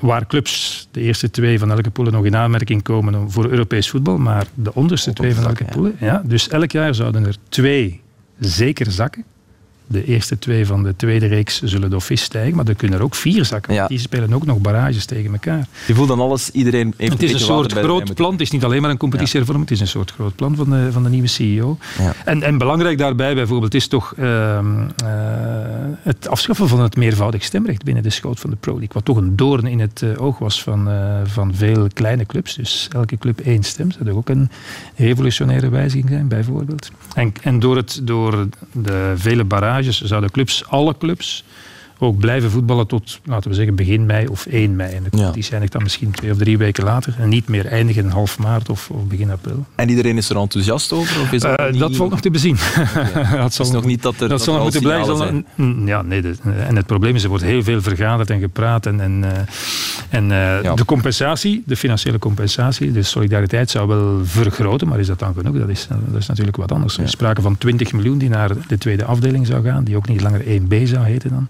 waar clubs, de eerste twee van elke pool nog in aanmerking komen om- voor Europees voetbal, maar de onderste twee van elke pool. Ja. Dus elk jaar zouden er twee zeker zakken. De eerste twee van de tweede reeks zullen de vis stijgen, maar er kunnen er ook vier zakken. Die spelen ook nog barrages tegen elkaar.
Je voelt dan alles, iedereen heeft
Het is een soort groot plan. Het is niet alleen maar een competitiehervorming, het is een soort groot plan van de, van de nieuwe CEO.
Ja.
En, en belangrijk daarbij bijvoorbeeld is toch ehm, eh, het afschaffen van het meervoudig stemrecht binnen de schoot van de Pro League. Wat toch een doorn in het eh, oog was van, eh, van veel kleine clubs. Dus elke club één stem. zou ook een revolutionaire wijziging zijn, bijvoorbeeld. En, en door, het, door de vele barrages zouden clubs, alle clubs, ook blijven voetballen tot, laten we zeggen, begin mei of 1 mei. En de competitie eindigt dan misschien twee of drie weken later. En niet meer eindigen in half maart of, of begin april.
En iedereen is er enthousiast over? Of is dat,
Eh,
niet-
dat valt nog te bezien. dat
is nog niet dat er-
dat
dat
zal nog moeten Zal- Mm, Ja, nee, de- en het probleem is, er wordt heel veel vergaderd en gepraat. En, en, eh, en eh, de compensatie, de financiële compensatie, de solidariteit zou wel vergroten, maar is dat dan genoeg? Dat is, dat is natuurlijk wat anders. Er is sprake van 20 miljoen die naar de tweede afdeling zou gaan, die ook niet langer 1B zou heten dan.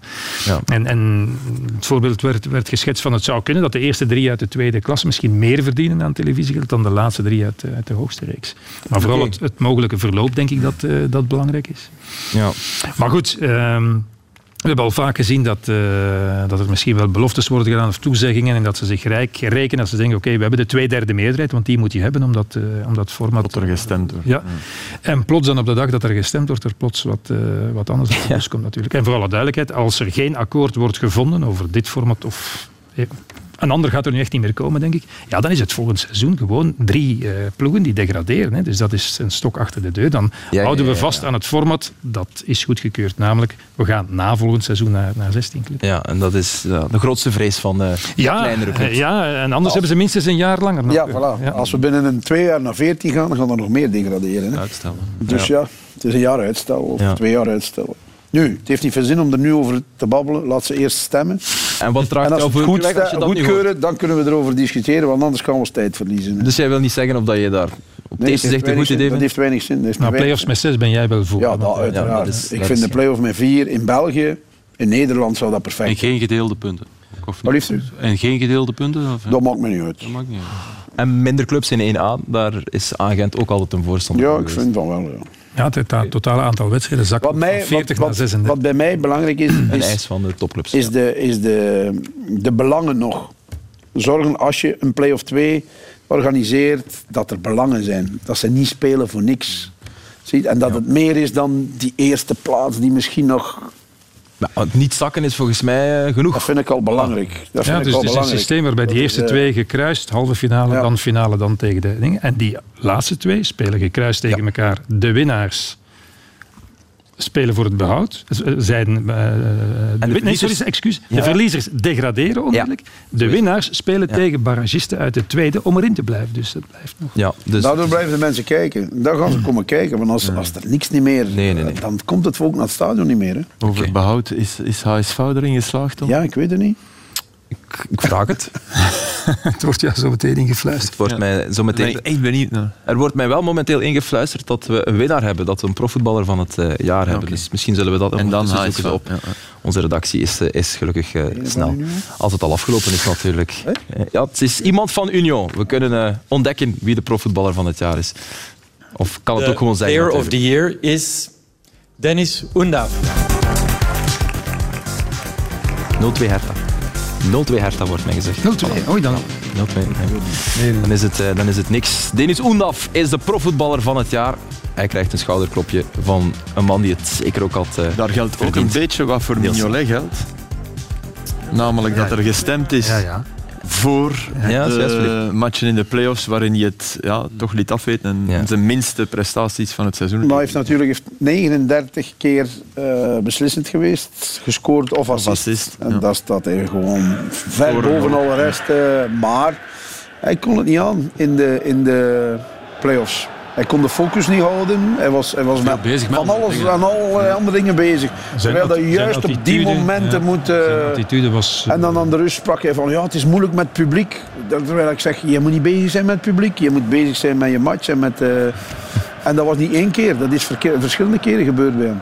En, en het voorbeeld werd, werd geschetst van het zou kunnen dat de eerste drie uit de tweede klasse misschien meer verdienen aan televisiegeld dan de laatste drie uit, de- uit de hoogste reeks. Maar vooral het, het mogelijke verloop denk ik dat, eh, dat belangrijk is.
Ja.
Maar goed, ehm, we hebben al vaak gezien dat, eh, dat er misschien wel beloftes worden gedaan of toezeggingen en dat ze zich rijk rekenen. Dat ze denken, oké, we hebben de tweederde meerderheid, want die moet je hebben om dat, eh, om dat format...
Dat er gestemd wordt.
Ja. En plots dan op de dag dat er gestemd wordt, er plots wat, eh, wat anders de bus komt natuurlijk. En voor alle duidelijkheid, als er geen akkoord wordt gevonden over dit format of... Een ander gaat er nu echt niet meer komen, denk ik. Ja, dan is het volgend seizoen gewoon drie eh, ploegen die degraderen. Hè. Dus dat is een stok achter de deur. Dan
ja,
houden we
ja, ja.
vast aan het format. Dat is goedgekeurd. Namelijk, we gaan na volgend seizoen naar, naar 16 clubs.
Ja, en dat is de grootste vrees van de
Ja,
kleinere clubs.
ja, en anders hebben ze minstens een jaar langer. nog.
Ja, voilà. Als we binnen een twee jaar naar 14 gaan, dan gaan er nog meer degraderen. Hè.
Uitstellen.
Dus ja. het is een jaar uitstel of
Ja.
twee jaar uitstellen. Nu, het heeft niet veel zin om er nu over te babbelen. Laat ze eerst stemmen.
En wat draagt
En als het goed,
als je dat
goedkeuren, dan kunnen we erover discussiëren, want anders gaan we ons tijd verliezen. hè.
Dus jij wil niet zeggen of dat je daar op
Nee,
zicht
heeft
een goed
weinig zin.
idee
Dat heeft weinig zin. Heeft
Nou,
weinig
play-offs met zes ben jij wel voor.
Ja, dat uiteraard.
dat is-
ik
dat
vind
is-
de play-off met vier in België, in Nederland zou dat perfect
En
zijn.
geen gedeelde punten. Of
Wat liefst u?
En geen gedeelde punten? Of,
Dat maakt me niet uit.
Dat maakt niet uit.
En minder clubs in 1A, daar is Agent ook altijd een voorstander
Ja, ik
geweest.
vind van wel. Ja.
Ja, het ta- totale aantal wedstrijden zakt
Wat,
van
mij,
40
wat,
naar
wat,
36.
wat bij mij belangrijk is,
Een
is,
eis van de topclubs.
is, de, is de, de belangen nog. Zorgen als je een play-off 2 organiseert, dat er belangen zijn. Dat ze niet spelen voor niks. Ziet? En dat het meer is dan die eerste plaats die misschien nog...
Nou, het niet zakken is volgens mij eh, genoeg.
Dat vind ik al belangrijk. Dat vind
Ja,
ik
dus
al
het is een
belangrijk.
systeem waarbij die eerste
eh,
twee gekruist, halve finale,
Ja.
dan finale, dan tegen de dingen. En die laatste twee spelen gekruist tegen elkaar. De winnaars spelen voor het behoud. Eh, Zijn, eh, de, win- nee,
verliezers-
sorry, excuus.
Ja.
De verliezers degraderen onmiddellijk. De winnaars spelen
Ja.
tegen barragisten uit de tweede om erin te blijven. Dus dat blijft nog.
Ja, dus
Daardoor blijven de mensen kijken. Daar gaan ze komen kijken. Want als, als er niks niet meer...
Nee, nee, nee.
Dan komt het volk naar het stadion niet meer. Hè.
Over behoud, is, is HSV erin geslaagd dan?
Ja, ik weet het niet.
Ik, ik vraag het.
het wordt ja zo meteen ingefluisterd.
Het wordt mij zo meteen...
Ben ik echt benieuwd naar.
Er wordt mij wel momenteel ingefluisterd dat we een winnaar hebben, dat we een profvoetballer van het eh, jaar hebben. Dus misschien zullen we dat
En dan
zoeken op.
ja.
Onze redactie is, eh, is gelukkig eh, snel. Als het al afgelopen is natuurlijk. Eh, Ja, het is iemand van Union. We kunnen eh, ontdekken wie de profvoetballer van het jaar is. Of kan het
The
ook gewoon zijn?
player of the year is Dennis Undav.
0-2 Hertha. 0-2 Hertha wordt mij gezegd.
0-2, oei dan.
0-2. nee. Dan, is het, eh, dan is het niks. Denis Oendaf is de profvoetballer van het jaar. Hij krijgt een schouderklopje van een man die het zeker ook had eh,
Daar geldt ook
verdiend.
een beetje wat voor. Mignolet geldt. Namelijk dat er gestemd is
Ja, ja.
Voor
Ja, dat
de matchen in de play-offs waarin hij het ja, toch liet afweten en
Ja.
zijn minste prestaties van het seizoen.
Maar hij heeft natuurlijk heeft 39 keer eh, beslissend geweest, gescoord of assist.
assist,
en
ja.
daar staat hij gewoon ver
Voor-
boven alle rest. eh, maar hij kon het niet aan in de, in de play-offs. Hij kon de focus niet houden. Hij was, hij was met,
bezig met
van alles
dingen.
aan allerlei andere dingen bezig. Terwijl
zijn
juist op die momenten
ja.
moet... Eh,
attitude was...
en dan aan de rust sprak hij van, ja, het is moeilijk met het publiek. Terwijl ik zeg, je moet niet bezig zijn met het publiek. Je moet bezig zijn met je match. En, met, eh, en dat was niet één keer. Dat is verschillende keren gebeurd bij hem.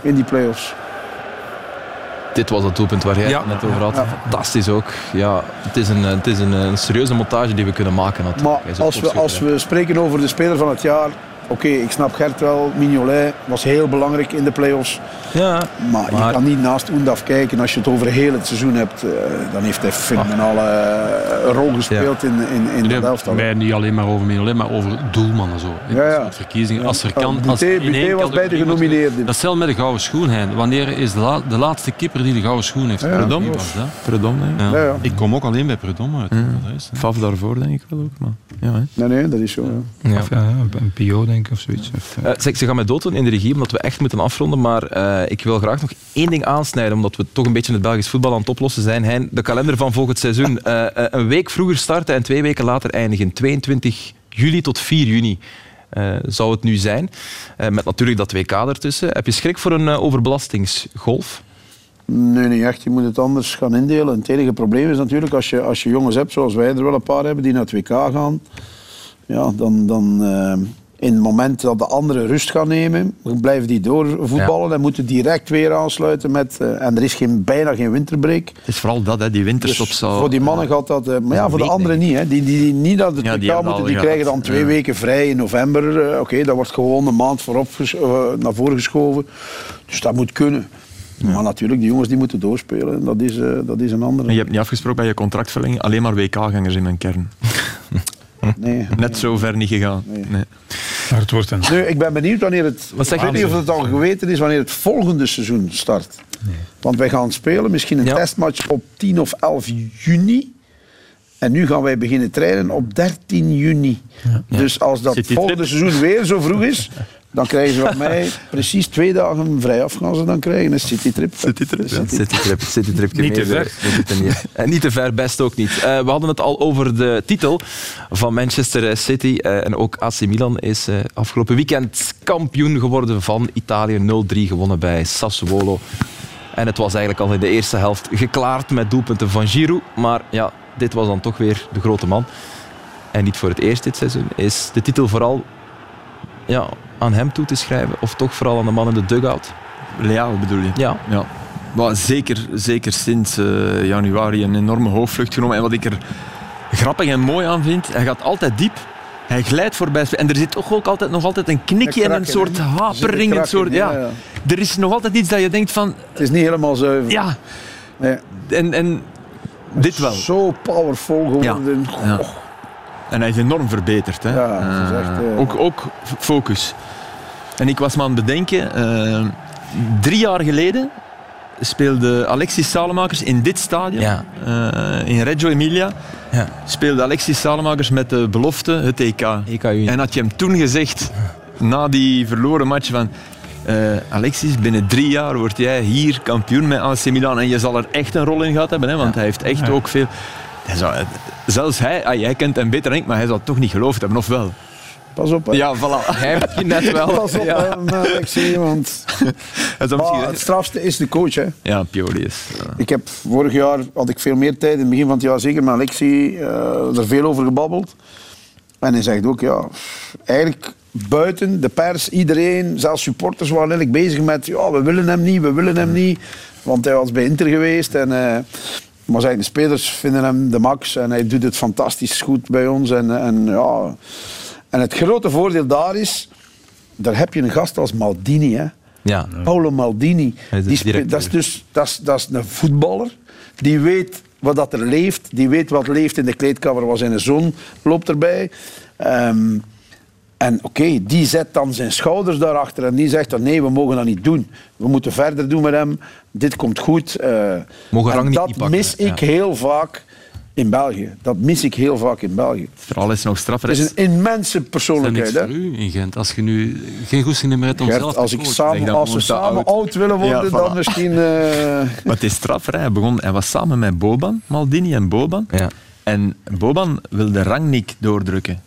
In die play-offs.
Dit was het doelpunt waar jij
Ja.
het net over had. Fantastisch ook. Ja, het is, een, het is een, een serieuze montage die we kunnen maken. Natuurlijk.
Maar als we, als we spreken over de speler van het jaar... Oké, ik snap Gert wel. Mignolet was heel belangrijk in de play-offs.
Ja,
Maar,
Maar-
je kan niet naast Oendaf kijken. Als je het over heel het seizoen hebt, eh, dan heeft hij fenomenale eh, rol gespeeld in, in, in
Nee,
dat elftal.
mij niet alleen maar over Mignolet, maar over doelmannen zo. In
Ja, ja.
verkiezingen. Als er
Ja,
kan, als er in
Boutet
één
was bij de genomineerden.
Dat stel met de gouden schoen, Hein. Wanneer is de, la- de laatste keeper die de gouden schoen heeft? gewonnen?
Predom.
Wie was dat?
Predom, denk ik.
Ja.
Ja, ja.
Ik kom ook alleen bij Predom uit. Dat is, hè.
Faf daarvoor denk ik wel ook. Maar, ja, hè.
Nee, nee, dat is zo. Ja.
Ja.
Ja, een- een PO denk ik of zoiets. Of, eh,
Eh, zeg, ze gaan mij dooddoen in de regie, omdat we echt moeten afronden. Maar eh, ik wil graag nog één ding aansnijden, omdat we toch een beetje het Belgisch voetbal aan het oplossen zijn. Hein, de kalender van volgend seizoen. Eh, eh, een week vroeger starten en twee weken later eindigen. 22 juli tot 4 juni eh, zou het nu zijn. Eh, met natuurlijk dat WK ertussen. Heb je schrik voor een overbelastingsgolf?
Nee, niet echt. Je moet het anders gaan indelen. Het enige probleem is natuurlijk als je, als je jongens hebt, zoals wij er wel een paar hebben, die naar het WK gaan. Ja, dan, dan in het moment dat de anderen rust gaan nemen, blijven die doorvoetballen en moeten direct weer aansluiten met... eh, en er is geen, bijna geen winterbreak.
Het is vooral dat, hè, die winterstop
Dus
zou...
voor die mannen gaat dat... eh, maar ja, voor de anderen niet. Hè. Die, die, die niet naar het
Ja, die
moeten, die krijgen dan twee
Ja.
weken vrij in november. Eh, Oké, dat wordt gewoon een maand voorop naar voren geschoven. Dus dat moet kunnen. Maar natuurlijk, die jongens die moeten doorspelen. En Dat is, dat is een andere.
En je hebt niet afgesproken bij je contractverlenging, alleen maar WK-gangers in mijn kern.
Nee.
Net zo ver niet gegaan. Nee.
maar het wordt een...
Nu, ik ben benieuwd wanneer het.
Wat zeg
ik weet
je?
niet of het al geweten is wanneer het volgende seizoen start. Want wij gaan spelen, misschien een
Ja.
testmatch op 10 of 11 juni. En nu gaan wij beginnen trainen op 13 juni. Dus als dat volgende
trip?
seizoen weer zo vroeg is, dan krijgen ze van mij precies twee dagen vrij af gaan ze dan krijgen. Een citytrip.
Citytrip, ja.
Citytrip, citytripje
Niet te ver.
eh, niet. En niet te ver, best ook niet. Eh, we hadden het al over de titel van Manchester City. eh, en ook AC Milan is eh, afgelopen weekend kampioen geworden van Italië. 0-3 gewonnen bij Sassuolo. En het was eigenlijk al in de eerste helft geklaard met doelpunten van Giroud. Maar ja, dit was dan toch weer de grote man. En niet voor het eerst dit seizoen. Is de titel vooral ja, aan hem toe te schrijven? Of toch vooral aan de man in de dugout?
Leao bedoel je?
Ja.
Ja. Maar zeker, zeker sinds eh, januari een enorme hoofdvlucht genomen. En wat ik er grappig en mooi aan vind, hij gaat altijd diep. Hij glijdt voorbij. En er zit toch ook altijd, nog altijd een knikje en een soort?
Er
hapering.
een
soort, ja.
ja, ja.
Er is nog altijd iets dat je denkt van...
Het is niet helemaal zuiver.
Ja,
Nee.
en, en dit wel.
Zo powerful geworden.
Ja.
Goh.
En hij is enorm verbeterd. Hè.
Ja, het is
Eh,
echt, eh,
ook, ook focus. En ik was me aan het bedenken, eh, drie jaar geleden speelde Alexis Salemakers in dit stadion,
Ja.
eh, in Reggio Emilia,
Ja.
speelde Alexis Salemakers met de belofte het EK.
EK.
En had je hem toen gezegd, na die verloren match, van eh, Alexis, binnen drie jaar word jij hier kampioen met AC Milan en je zal er echt een rol in gehad hebben, hè, want hij heeft echt ook veel... Hij zou, zelfs hij, ah, jij kent hem beter denk ik, maar hij zou het toch niet geloofd hebben, of wel?
Pas op. Hè.
Ja, voilà. Hij heeft je net wel.
Pas op,
Ja.
is
Maar
misschien-
het strafste is de coach. Hè.
Ja, Pioli is... ja.
Ik heb vorig jaar had ik veel meer tijd, in het begin van het jaar zeker, met Alexi eh, er veel over gebabbeld. En hij zegt ook, ja, eigenlijk buiten de pers, iedereen, zelfs supporters waren eigenlijk bezig met, ja, we willen hem niet, we willen hem niet. Want hij was bij Inter geweest en... eh, maar zeg, de spelers vinden hem de max en hij doet het fantastisch goed bij ons. En, en, ja. En het grote voordeel daar is, daar heb je een gast als Maldini. Hè.
Ja.
Paolo Maldini. Die dat, is dus, dat, is, dat is een voetballer. Die weet wat dat er leeft. Die weet wat leeft in de kleedkamer. Was zijn zoon loopt erbij. Ehm, en oké, die zet dan zijn schouders daarachter en die zegt dan nee, we mogen dat niet doen. We moeten verder doen met hem. Dit komt goed.
Mogen
en
rang niet
dat
niet
mis ik
ja.
heel vaak in België. Dat mis ik heel vaak in België.
Vooral is nog straffer.
Het is een immense
Dat is niks
persoonlijkheid.
Voor u in Gent. Als je nu geen goesting meer hebt om
Gert,
zelf te
als, ik samen, als we samen
oud.
oud willen worden,
Ja,
dan
voilà.
misschien... eh,
Maar het is straffer. Hè. Hij, begon, hij was samen met Boban, Maldini en Boban.
Ja.
En Boban wilde Rangnick doordrukken.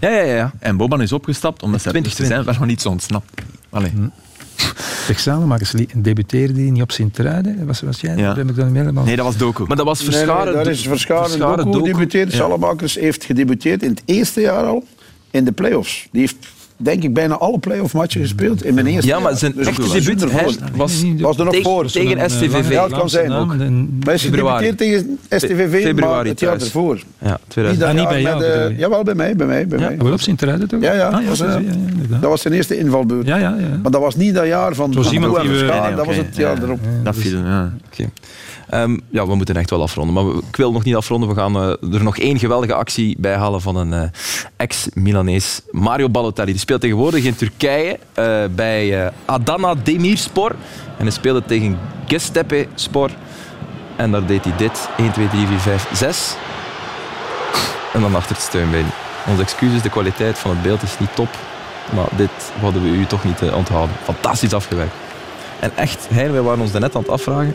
Ja, ja, ja.
En Boban is opgestapt omdat ze
20,
er zijn wel nog iets ontsnapt. Allee.
Zeg, Li- debuteerde hij niet op Sint-Truiden? Was, was jij?
Ja.
Heb ik dan niet helemaal...
Nee, dat was Doku.
Maar dat was
Nee, nee,
Verscharen.
daar is Verscharen,
Verscharen
Doku
Doku.
gedebuteerd. Salamakers heeft gedebuteerd in het eerste jaar al in de play-offs. Die heeft denk ik bijna alle play-off matchen gespeeld in mijn eerste
Ja, maar zijn
Dus
echte debuut
ervoor.
hij was,
was er nog
tegen,
voor.
tegen STVV.
Ja, het kan zijn ook. Maar is
Februari.
gedebuteerd tegen STVV, maar
Februari
het jaar ervoor.
Ja,
Niet
2000.
dat
Ah, niet
jaar
bij jou,
met, eh? Jawel, bij mij. Bij mij, bij mij.
Wel op Sint-Truiden toch?
Ja, ja.
Ah, ja,
was,
ja,
eh. Dat was zijn eerste invalbeurt.
Ja, ja, ja.
Maar dat was niet dat jaar van van
iemand die we-
dat was het jaar
Ja.
erop.
Dat viel, ja.
Oké. Ehm, ja, we moeten echt wel afronden. Maar ik wil nog niet afronden. We gaan eh, er nog één geweldige actie bij halen van een eh, ex-Milanees. Mario Balotelli. Die speelt tegenwoordig in Turkije eh, bij Adana Demirspor. En hij speelde tegen Gestepe Spor. En daar deed hij dit. 1, 2, 3, 4, 5, 6. En dan achter het steunbeen. Onze excuses, de kwaliteit van het beeld is niet top. Maar dit hadden we u toch niet onthouden. Fantastisch afgewerkt. En echt, wij waren ons net aan het afvragen.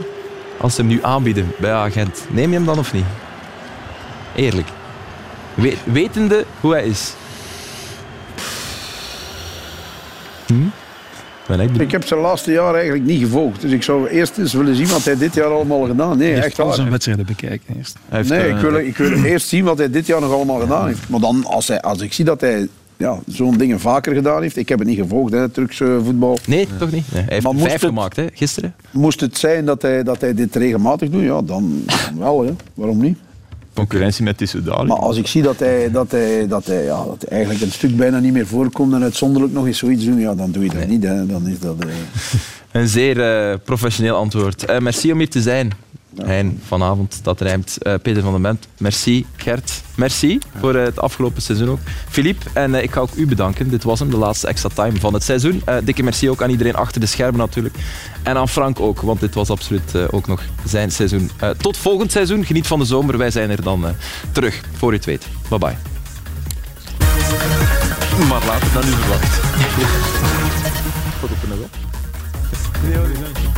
Als ze hem nu aanbieden bij agent, neem je hem dan of niet? Eerlijk. We- wetende hoe hij is. Hm? Ik
heb zijn laatste jaar eigenlijk niet gevolgd. Dus ik zou eerst eens willen zien wat hij dit jaar allemaal gedaan Nee, echt
al zijn wedstrijden bekijken eerst.
Heeft,
Nee,
eh,
ik wil, ik wil eerst zien wat hij dit jaar nog allemaal gedaan heeft. Maar dan, als, hij, als ik zie dat hij ja, zo'n dingen vaker gedaan heeft. Ik heb het niet gevolgd, hè, het Turkse voetbal.
Nee, toch niet? Nee, hij heeft
Maar
vijf
het-
gemaakt hè, gisteren.
Moest het zijn dat hij, dat hij dit regelmatig doet, ja, dan, dan wel. Hè. Waarom niet?
concurrentie met Tissoudali.
Maar als ik zie dat hij, dat, hij, dat, hij, ja, dat hij eigenlijk een stuk bijna niet meer voorkomt en uitzonderlijk nog eens zoiets doen, ja, dan doe je dat niet. Hè. Dan is dat, eh,
Een zeer eh, professioneel antwoord. Eh, merci om hier te zijn. Hein, vanavond, dat rijmt. Eh, Peter van den Bent, merci. Gert, merci voor eh, het afgelopen seizoen ook. Philippe, en eh, ik ga ook u bedanken. Dit was hem, de laatste extra time van het seizoen. Dikke merci ook aan iedereen achter de schermen natuurlijk. En aan Frank ook, want dit was absoluut ook nog zijn seizoen. Tot volgend seizoen. Geniet van de zomer. Wij zijn er dan terug, voor u het weet. Bye bye.
Maar later dan u verwacht.
Ja,